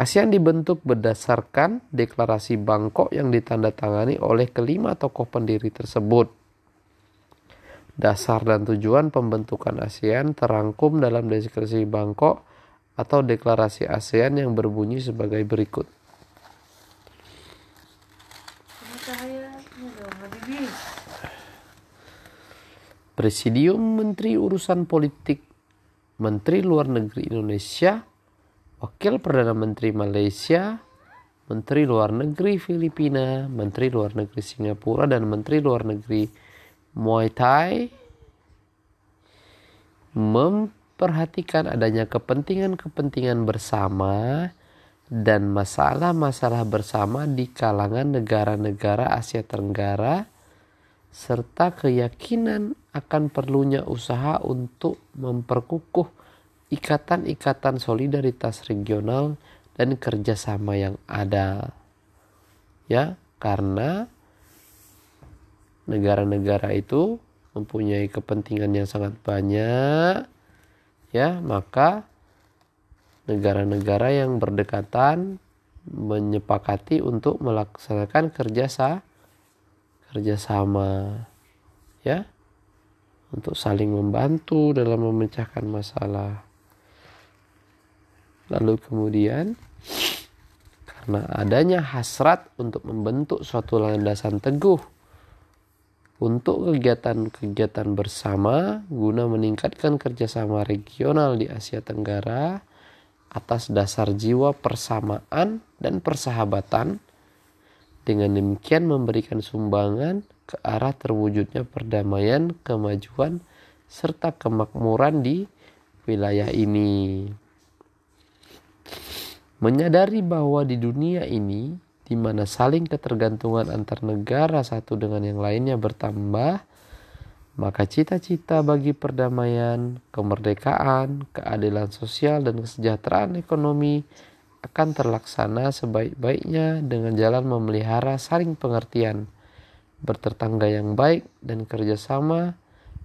ASEAN dibentuk berdasarkan deklarasi Bangkok yang ditandatangani oleh kelima tokoh pendiri tersebut. Dasar dan tujuan pembentukan ASEAN terangkum dalam deklarasi Bangkok atau deklarasi ASEAN yang berbunyi sebagai berikut. Presidium Menteri Urusan Politik Menteri Luar Negeri Indonesia, Wakil Perdana Menteri Malaysia, Menteri Luar Negeri Filipina, Menteri Luar Negeri Singapura, dan Menteri Luar Negeri Muay Thai memperhatikan adanya kepentingan-kepentingan bersama dan masalah-masalah bersama di kalangan negara-negara Asia Tenggara serta keyakinan akan perlunya usaha untuk memperkukuh ikatan-ikatan solidaritas regional dan kerjasama yang ada. Ya, karena negara-negara itu mempunyai kepentingan yang sangat banyak, ya, maka negara-negara yang berdekatan menyepakati untuk melaksanakan kerjasama kerjasama ya untuk saling membantu dalam memecahkan masalah lalu kemudian karena adanya hasrat untuk membentuk suatu landasan teguh untuk kegiatan-kegiatan bersama guna meningkatkan kerjasama regional di Asia Tenggara atas dasar jiwa persamaan dan persahabatan dengan demikian memberikan sumbangan ke arah terwujudnya perdamaian, kemajuan, serta kemakmuran di wilayah ini. Menyadari bahwa di dunia ini, di mana saling ketergantungan antar negara satu dengan yang lainnya bertambah, maka cita-cita bagi perdamaian, kemerdekaan, keadilan sosial, dan kesejahteraan ekonomi akan terlaksana sebaik-baiknya dengan jalan memelihara saling pengertian, bertetangga yang baik, dan kerjasama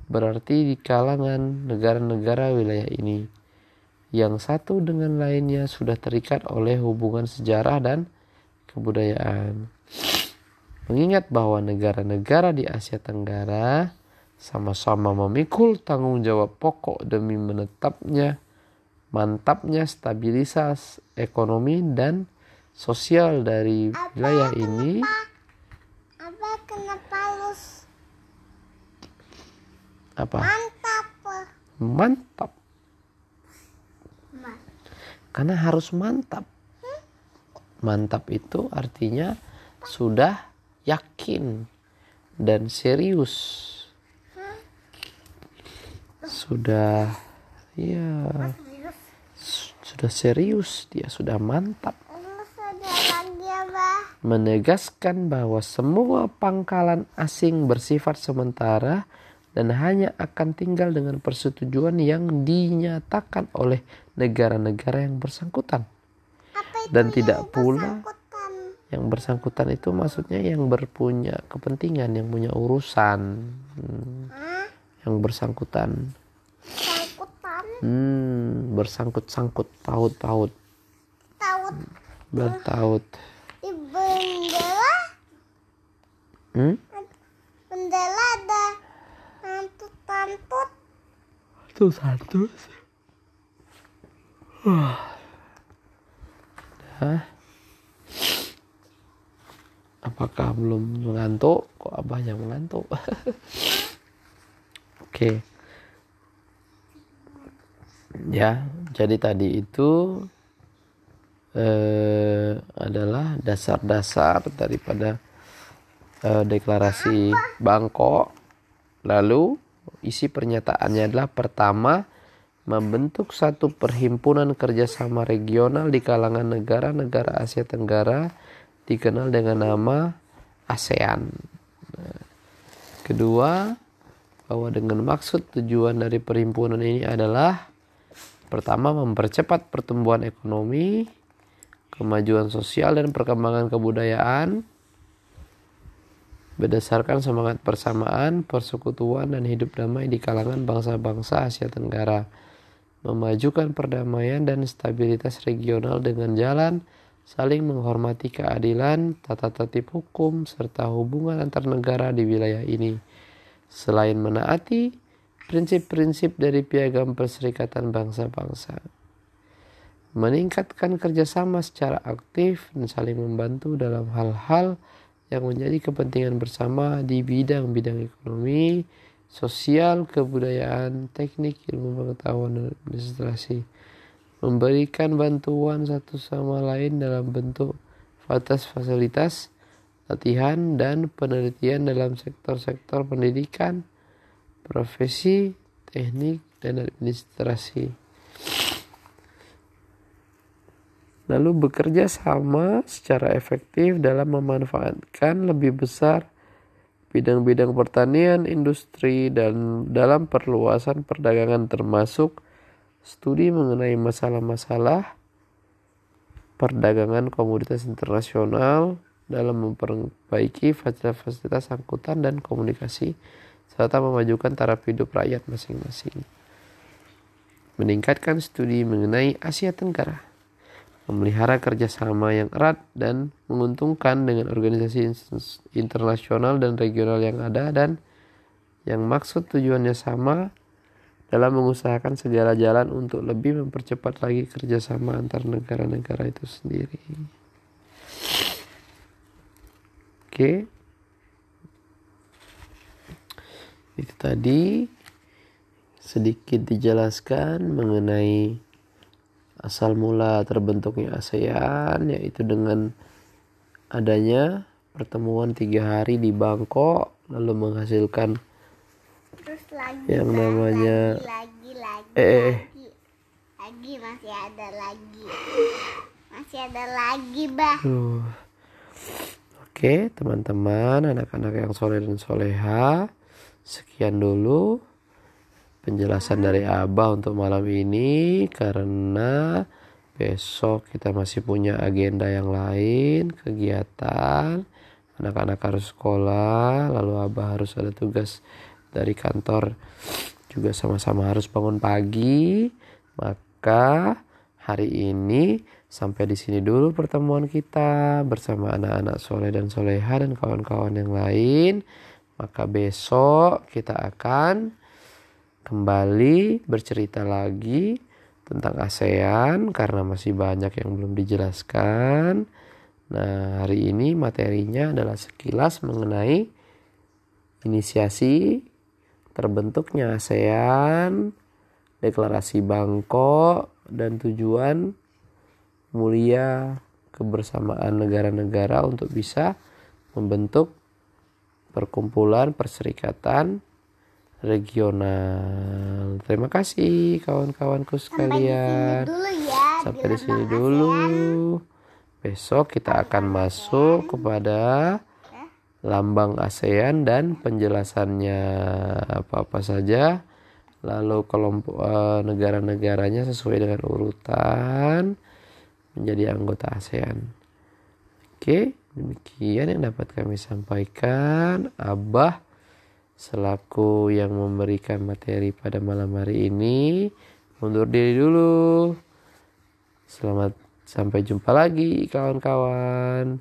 berarti di kalangan negara-negara wilayah ini yang satu dengan lainnya sudah terikat oleh hubungan sejarah dan kebudayaan. Mengingat bahwa negara-negara di Asia Tenggara sama-sama memikul tanggung jawab pokok demi menetapnya mantapnya stabilitas ekonomi dan sosial dari wilayah ini. Apa kenapa halus? Apa? Mantap. Mantap. Karena harus mantap. Mantap itu artinya sudah yakin dan serius. Sudah ya sudah serius, dia sudah mantap. Menegaskan bahwa semua pangkalan asing bersifat sementara dan hanya akan tinggal dengan persetujuan yang dinyatakan oleh negara-negara yang bersangkutan. Dan tidak pula yang bersangkutan itu maksudnya yang berpunya kepentingan, yang punya urusan, hmm, yang bersangkutan. Hmm, bersangkut-sangkut paut-paut. Taut. Bertaut. Di bendera? Hmm? Bendera ada Wah. Dah. Apakah belum mengantuk? Kok abah yang mengantuk? Oke. okay ya jadi tadi itu eh, adalah dasar-dasar daripada eh, deklarasi Bangkok lalu isi pernyataannya adalah pertama membentuk satu perhimpunan kerjasama regional di kalangan negara-negara Asia Tenggara dikenal dengan nama ASEAN. Nah, kedua, bahwa dengan maksud tujuan dari perhimpunan ini adalah pertama mempercepat pertumbuhan ekonomi, kemajuan sosial dan perkembangan kebudayaan berdasarkan semangat persamaan, persekutuan dan hidup damai di kalangan bangsa-bangsa Asia Tenggara memajukan perdamaian dan stabilitas regional dengan jalan saling menghormati keadilan, tata tertib hukum, serta hubungan antar negara di wilayah ini. Selain menaati prinsip-prinsip dari piagam perserikatan bangsa-bangsa. Meningkatkan kerjasama secara aktif dan saling membantu dalam hal-hal yang menjadi kepentingan bersama di bidang-bidang ekonomi, sosial, kebudayaan, teknik, ilmu pengetahuan, dan administrasi. Memberikan bantuan satu sama lain dalam bentuk fasilitas, latihan, dan penelitian dalam sektor-sektor pendidikan, profesi, teknik, dan administrasi. Lalu bekerja sama secara efektif dalam memanfaatkan lebih besar bidang-bidang pertanian, industri, dan dalam perluasan perdagangan termasuk studi mengenai masalah-masalah perdagangan komoditas internasional dalam memperbaiki fasilitas-fasilitas angkutan dan komunikasi serta memajukan taraf hidup rakyat masing-masing. Meningkatkan studi mengenai Asia Tenggara memelihara kerjasama yang erat dan menguntungkan dengan organisasi internasional dan regional yang ada dan yang maksud tujuannya sama dalam mengusahakan segala jalan untuk lebih mempercepat lagi kerjasama antar negara-negara itu sendiri. Oke, itu tadi sedikit dijelaskan mengenai asal mula terbentuknya ASEAN yaitu dengan adanya pertemuan tiga hari di Bangkok lalu menghasilkan Terus lagi yang Bah. namanya lagi lagi Eh, eh, eh. lagi lagi masih ada lagi masih ada lagi bah Duh. Oke teman-teman anak-anak yang soleh dan soleha Sekian dulu penjelasan dari Abah untuk malam ini Karena besok kita masih punya agenda yang lain Kegiatan. Anak-anak harus sekolah Lalu Abah harus ada tugas dari kantor. Juga sama-sama harus bangun pagi. Maka hari ini sampai di sini dulu pertemuan kita bersama anak-anak soleh dan soleha dan kawan-kawan yang lain. Maka besok kita akan kembali bercerita lagi tentang ASEAN karena masih banyak yang belum dijelaskan. Nah, hari ini materinya adalah sekilas mengenai inisiasi terbentuknya ASEAN, deklarasi Bangkok, dan tujuan mulia kebersamaan negara-negara untuk bisa membentuk perkumpulan perserikatan regional. Terima kasih kawan-kawanku sampai di sini sekalian. dulu ya Sampai di sini dulu. ASEAN. Besok kita akan masuk kepada lambang ASEAN dan penjelasannya apa-apa saja. Lalu kelompok eh, negara-negaranya sesuai dengan urutan menjadi anggota ASEAN. Oke, demikian yang dapat kami sampaikan. Abah selaku yang memberikan materi pada malam hari ini mundur diri dulu. Selamat sampai jumpa lagi kawan-kawan.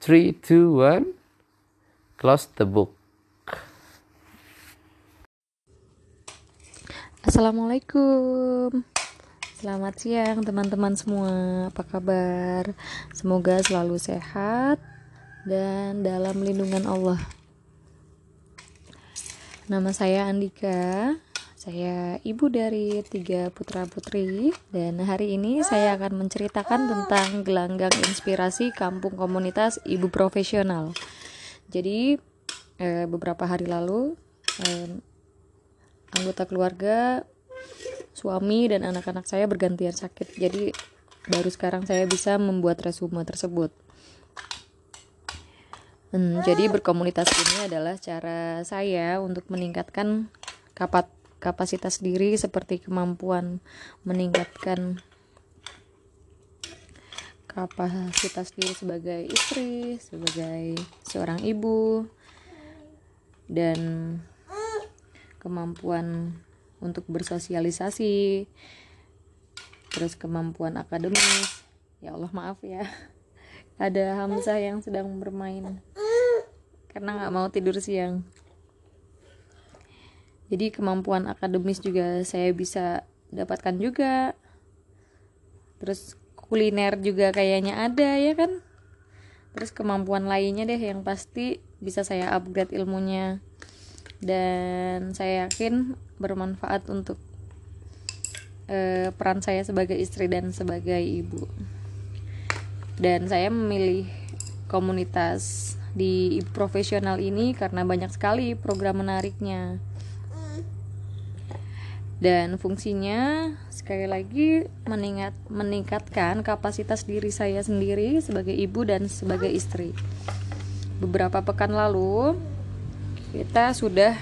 3 2 1 Close the book. Assalamualaikum Selamat siang teman-teman semua Apa kabar? Semoga selalu sehat Dan dalam lindungan Allah Nama saya Andika. Saya ibu dari tiga putra putri. Dan hari ini saya akan menceritakan tentang gelanggang inspirasi kampung komunitas ibu profesional. Jadi eh, beberapa hari lalu anggota keluarga suami dan anak-anak saya bergantian sakit. Jadi baru sekarang saya bisa membuat resume tersebut hmm, jadi berkomunitas ini adalah cara saya untuk meningkatkan kapat kapasitas diri seperti kemampuan meningkatkan kapasitas diri sebagai istri, sebagai seorang ibu, dan kemampuan untuk bersosialisasi, terus kemampuan akademis. Ya Allah maaf ya, ada Hamzah yang sedang bermain karena nggak mau tidur siang. Jadi kemampuan akademis juga saya bisa dapatkan juga. Terus kuliner juga kayaknya ada ya kan terus kemampuan lainnya deh yang pasti bisa saya upgrade ilmunya dan saya yakin bermanfaat untuk uh, peran saya sebagai istri dan sebagai ibu dan saya memilih komunitas di profesional ini karena banyak sekali program menariknya dan fungsinya sekali lagi meningkat, meningkatkan kapasitas diri saya sendiri sebagai ibu dan sebagai istri. Beberapa pekan lalu kita sudah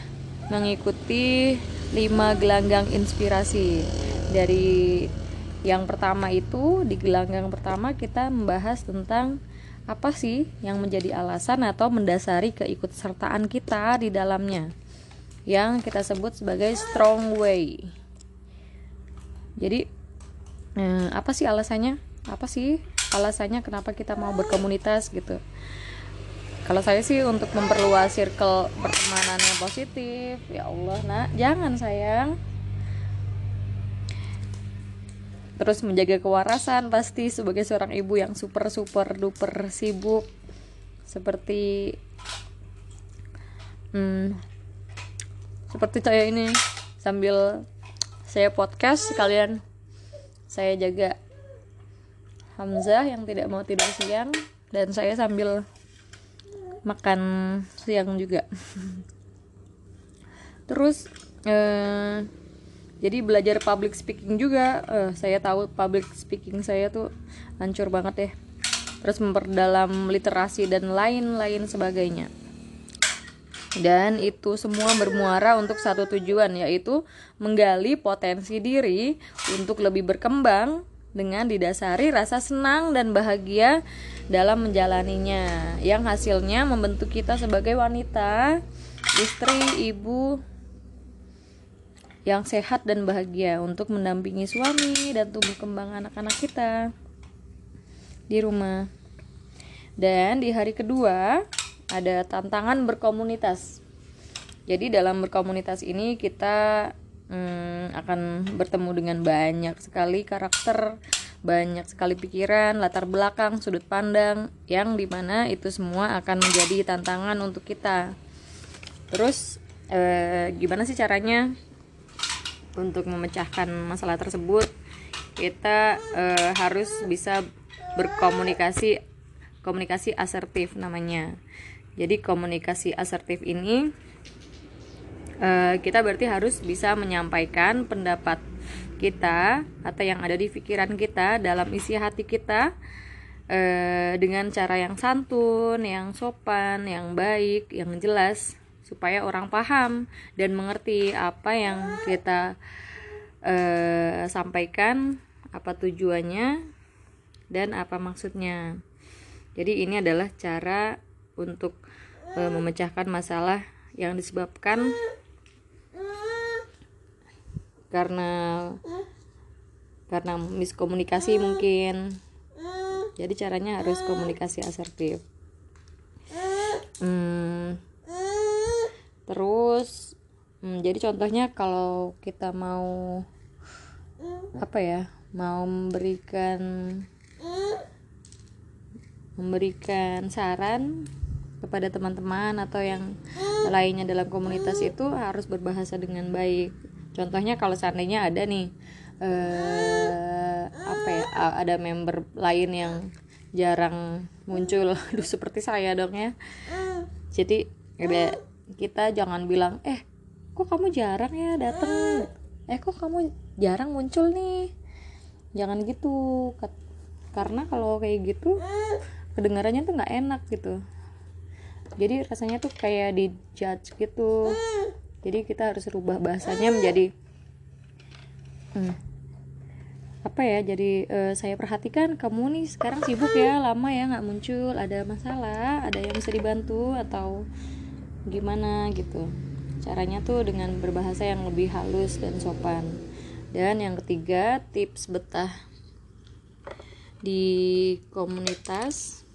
mengikuti lima gelanggang inspirasi dari yang pertama itu di gelanggang pertama kita membahas tentang apa sih yang menjadi alasan atau mendasari keikutsertaan kita di dalamnya yang kita sebut sebagai strong way. Jadi eh, apa sih alasannya? Apa sih alasannya kenapa kita mau berkomunitas gitu? Kalau saya sih untuk memperluas circle pertemanan yang positif. Ya Allah, nak, jangan sayang. Terus menjaga kewarasan pasti sebagai seorang ibu yang super super duper sibuk. Seperti hmm, seperti saya ini sambil saya podcast kalian saya jaga Hamzah yang tidak mau tidur siang dan saya sambil makan siang juga. Terus eh, jadi belajar public speaking juga. Eh, saya tahu public speaking saya tuh hancur banget ya. Terus memperdalam literasi dan lain-lain sebagainya. Dan itu semua bermuara untuk satu tujuan yaitu menggali potensi diri untuk lebih berkembang dengan didasari rasa senang dan bahagia dalam menjalaninya yang hasilnya membentuk kita sebagai wanita, istri, ibu yang sehat dan bahagia untuk mendampingi suami dan tumbuh kembang anak-anak kita di rumah. Dan di hari kedua, ada tantangan berkomunitas. Jadi dalam berkomunitas ini kita hmm, akan bertemu dengan banyak sekali karakter, banyak sekali pikiran, latar belakang, sudut pandang yang di mana itu semua akan menjadi tantangan untuk kita. Terus eh, gimana sih caranya untuk memecahkan masalah tersebut? Kita eh, harus bisa berkomunikasi komunikasi asertif namanya jadi komunikasi asertif ini uh, kita berarti harus bisa menyampaikan pendapat kita atau yang ada di pikiran kita dalam isi hati kita uh, dengan cara yang santun, yang sopan, yang baik, yang jelas supaya orang paham dan mengerti apa yang kita uh, sampaikan, apa tujuannya dan apa maksudnya. Jadi ini adalah cara untuk e, memecahkan masalah yang disebabkan karena karena miskomunikasi mungkin. Jadi caranya harus komunikasi asertif. Hmm, terus hmm, jadi contohnya kalau kita mau apa ya mau memberikan memberikan saran kepada teman-teman atau yang lainnya dalam komunitas itu harus berbahasa dengan baik. Contohnya kalau seandainya ada nih eh, apa ya ada member lain yang jarang muncul, Duh, seperti saya dong ya. Jadi ada kita jangan bilang eh kok kamu jarang ya datang? Eh kok kamu jarang muncul nih? Jangan gitu. Karena kalau kayak gitu kedengarannya tuh nggak enak gitu. Jadi rasanya tuh kayak di judge gitu. Jadi kita harus rubah bahasanya menjadi hmm, apa ya jadi eh, saya perhatikan kamu nih sekarang sibuk ya lama ya nggak muncul. Ada masalah ada yang bisa dibantu atau gimana gitu. Caranya tuh dengan berbahasa yang lebih halus dan sopan. Dan yang ketiga tips betah di komunitas.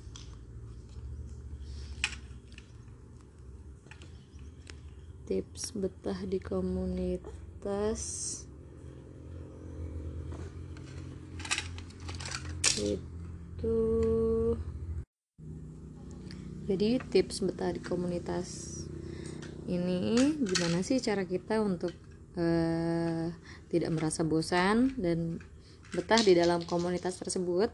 Tips betah di komunitas. Itu. Jadi tips betah di komunitas ini gimana sih cara kita untuk eh, tidak merasa bosan dan betah di dalam komunitas tersebut?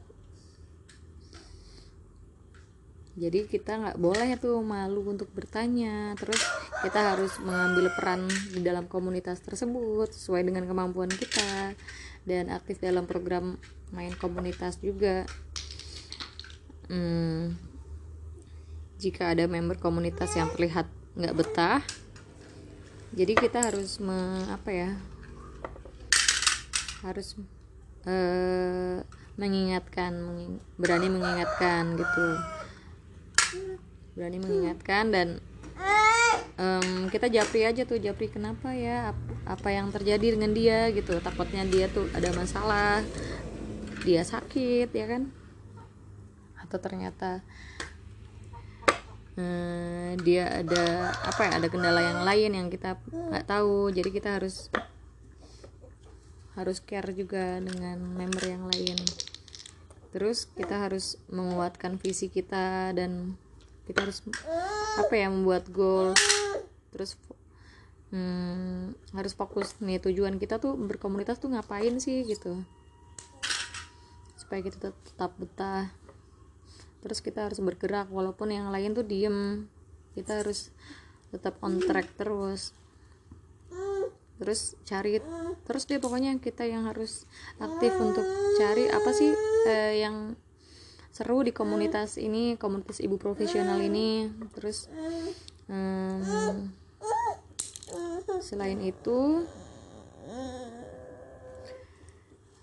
Jadi kita nggak boleh tuh malu untuk bertanya. Terus kita harus mengambil peran di dalam komunitas tersebut sesuai dengan kemampuan kita dan aktif dalam program main komunitas juga. Hmm, jika ada member komunitas yang terlihat nggak betah. Jadi kita harus me, apa ya? Harus eh, mengingatkan menging- berani mengingatkan gitu. Berani mengingatkan dan em, kita japri aja tuh japri kenapa ya? Ap- apa yang terjadi dengan dia gitu. Takutnya dia tuh ada masalah dia sakit ya kan? Atau ternyata eh, dia ada apa ya ada kendala yang lain yang kita nggak tahu. Jadi kita harus harus care juga dengan member yang lain. Terus kita harus menguatkan visi kita dan kita harus apa ya membuat goal. Terus hmm, harus fokus nih tujuan kita tuh berkomunitas tuh ngapain sih gitu. Supaya kita tet- tetap betah terus kita harus bergerak walaupun yang lain tuh diem. Kita harus tetap on track terus. Terus cari terus deh pokoknya kita yang harus aktif untuk cari apa sih eh, yang seru di komunitas ini komunitas ibu profesional ini. Terus em, selain itu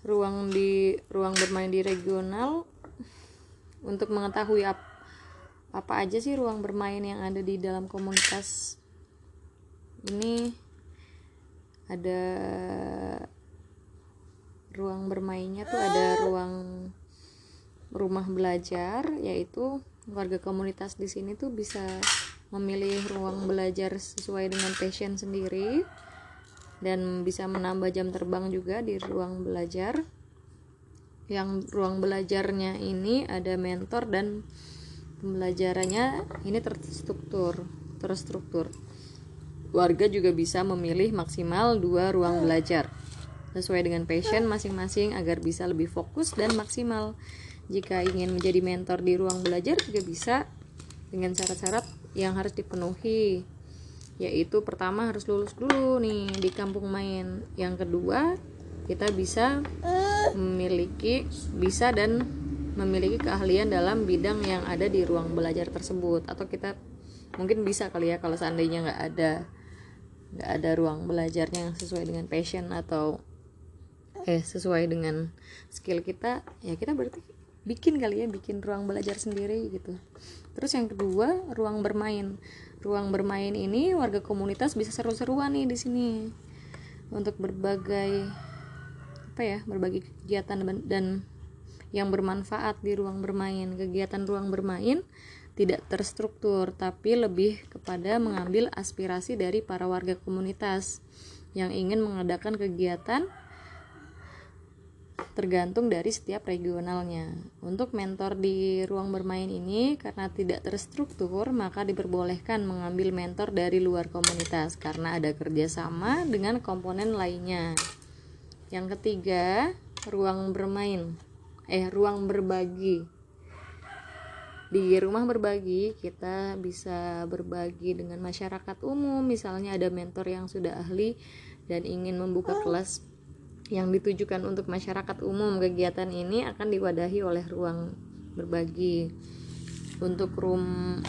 ruang di ruang bermain di regional untuk mengetahui ap- apa aja sih ruang bermain yang ada di dalam komunitas ini ada ruang bermainnya tuh ada ruang rumah belajar yaitu warga komunitas di sini tuh bisa memilih ruang belajar sesuai dengan passion sendiri dan bisa menambah jam terbang juga di ruang belajar yang ruang belajarnya ini ada mentor dan pembelajarannya ini terstruktur terstruktur. Warga juga bisa memilih maksimal dua ruang belajar sesuai dengan passion masing-masing agar bisa lebih fokus dan maksimal. Jika ingin menjadi mentor di ruang belajar juga bisa dengan syarat-syarat yang harus dipenuhi yaitu pertama harus lulus dulu nih di kampung main. Yang kedua kita bisa memiliki bisa dan memiliki keahlian dalam bidang yang ada di ruang belajar tersebut. Atau kita mungkin bisa kali ya kalau seandainya nggak ada nggak ada ruang belajarnya yang sesuai dengan passion atau eh sesuai dengan skill kita ya kita berarti bikin kali ya bikin ruang belajar sendiri gitu. Terus yang kedua ruang bermain. Ruang bermain ini warga komunitas bisa seru-seruan nih di sini untuk berbagai apa ya berbagai kegiatan dan- dan yang bermanfaat di ruang bermain kegiatan ruang bermain tidak terstruktur tapi lebih kepada mengambil aspirasi dari para warga komunitas yang ingin mengadakan kegiatan tergantung dari setiap regionalnya. Untuk mentor di ruang bermain ini karena tidak terstruktur, maka diperbolehkan mengambil mentor dari luar komunitas karena ada kerjasama dengan komponen lainnya. Yang ketiga, ruang bermain. Eh, ruang berbagi. Di rumah berbagi, kita bisa berbagi dengan masyarakat umum, misalnya ada mentor yang sudah ahli dan ingin membuka kelas yang ditujukan untuk masyarakat umum kegiatan ini akan diwadahi oleh ruang berbagi untuk rumah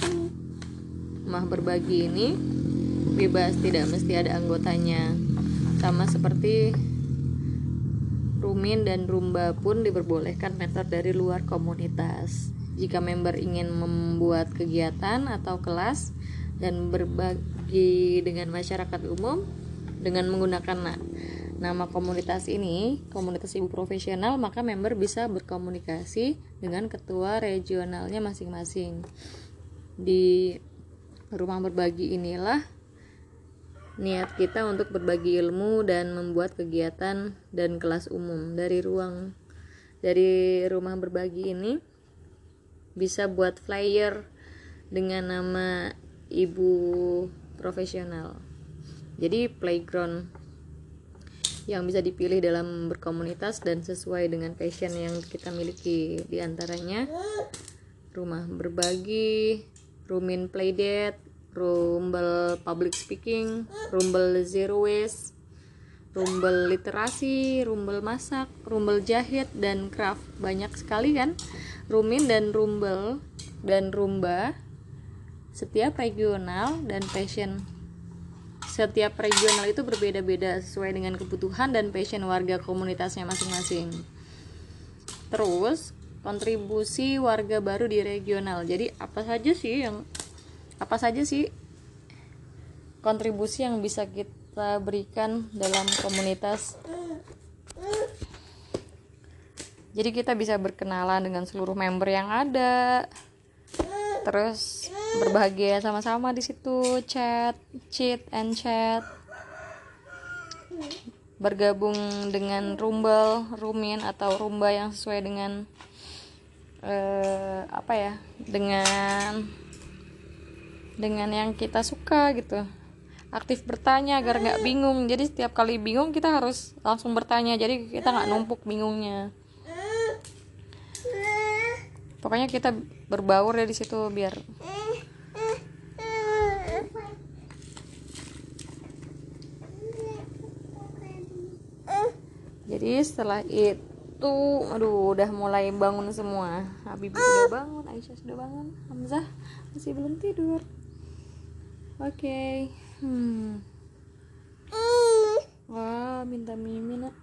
berbagi ini bebas tidak mesti ada anggotanya sama seperti Rumin dan Rumba pun diperbolehkan mentor dari luar komunitas. Jika member ingin membuat kegiatan atau kelas dan berbagi dengan masyarakat umum dengan menggunakan na nama komunitas ini, komunitas ibu profesional, maka member bisa berkomunikasi dengan ketua regionalnya masing-masing. Di rumah berbagi inilah niat kita untuk berbagi ilmu dan membuat kegiatan dan kelas umum dari ruang dari rumah berbagi ini bisa buat flyer dengan nama ibu profesional. Jadi playground yang bisa dipilih dalam berkomunitas dan sesuai dengan passion yang kita miliki. Di antaranya rumah berbagi rumin playdate Rumble Public Speaking, Rumble Zero Waste, Rumble Literasi, Rumble Masak, Rumble Jahit, dan Craft. Banyak sekali kan Rumin dan Rumble dan Rumba setiap regional dan passion setiap regional itu berbeda-beda sesuai dengan kebutuhan dan passion warga komunitasnya masing-masing. Terus, kontribusi warga baru di regional. Jadi, apa saja sih yang apa saja sih? Kontribusi yang bisa kita berikan dalam komunitas. Jadi kita bisa berkenalan dengan seluruh member yang ada. Terus berbahagia sama-sama di situ. Chat cheat and chat. Bergabung dengan Rumble, Rumin atau Rumba yang sesuai dengan uh, apa ya dengan dengan yang kita suka gitu. Aktif bertanya agar nggak bingung. Jadi setiap kali bingung kita harus langsung bertanya. Jadi kita nggak numpuk bingungnya. Pokoknya kita berbaur ya di situ biar jadi setelah itu aduh udah mulai bangun semua. Habib sudah bangun Aisyah sudah bangun Hamzah masih belum tidur oke. Hmm. Wah minta mimi nak.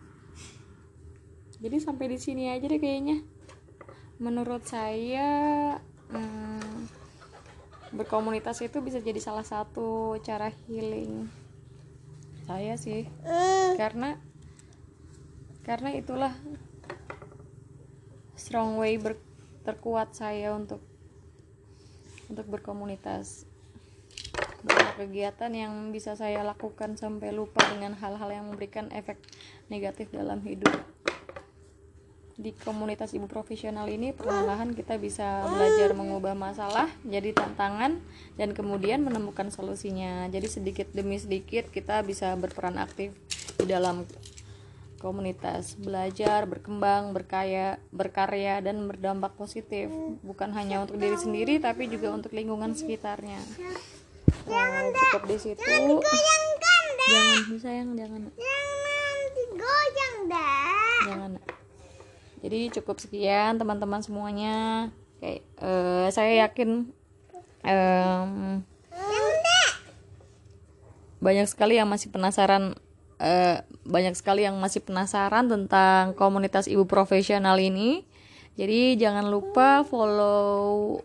Jadi sampai di sini aja deh kayaknya. Menurut saya hmm, berkomunitas itu bisa jadi salah satu cara healing saya sih. Karena karena itulah strong way ber, terkuat saya untuk untuk berkomunitas banyak kegiatan yang bisa saya lakukan sampai lupa dengan hal-hal yang memberikan efek negatif dalam hidup. Di komunitas ibu profesional ini perlahan kita bisa belajar mengubah masalah jadi tantangan dan kemudian menemukan solusinya. Jadi sedikit demi sedikit kita bisa berperan aktif di dalam komunitas. Belajar berkembang berkaya berkarya dan berdampak positif. Bukan hanya untuk diri sendiri tapi juga untuk lingkungan sekitarnya nah, cukup di situ. Jangan sayang jangan. Jangan digoyang dah jangan. Jadi cukup sekian teman-teman semuanya. Kayak uh, saya yakin um, banyak sekali yang masih penasaran uh, banyak sekali yang masih penasaran tentang komunitas ibu profesional ini. Jadi jangan lupa follow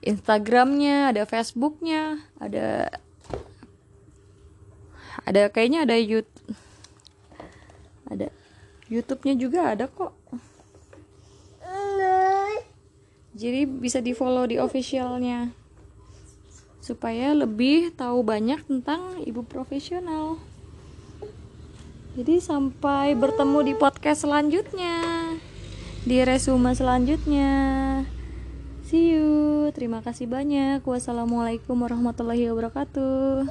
Instagramnya, ada Facebooknya, ada ada kayaknya ada YouTube, ada YouTube-nya juga ada kok. Jadi bisa di follow di officialnya supaya lebih tahu banyak tentang ibu profesional. Jadi sampai bertemu di podcast selanjutnya. Di resume selanjutnya. See you. Terima kasih banyak. Wassalamualaikum warahmatullahi wabarakatuh.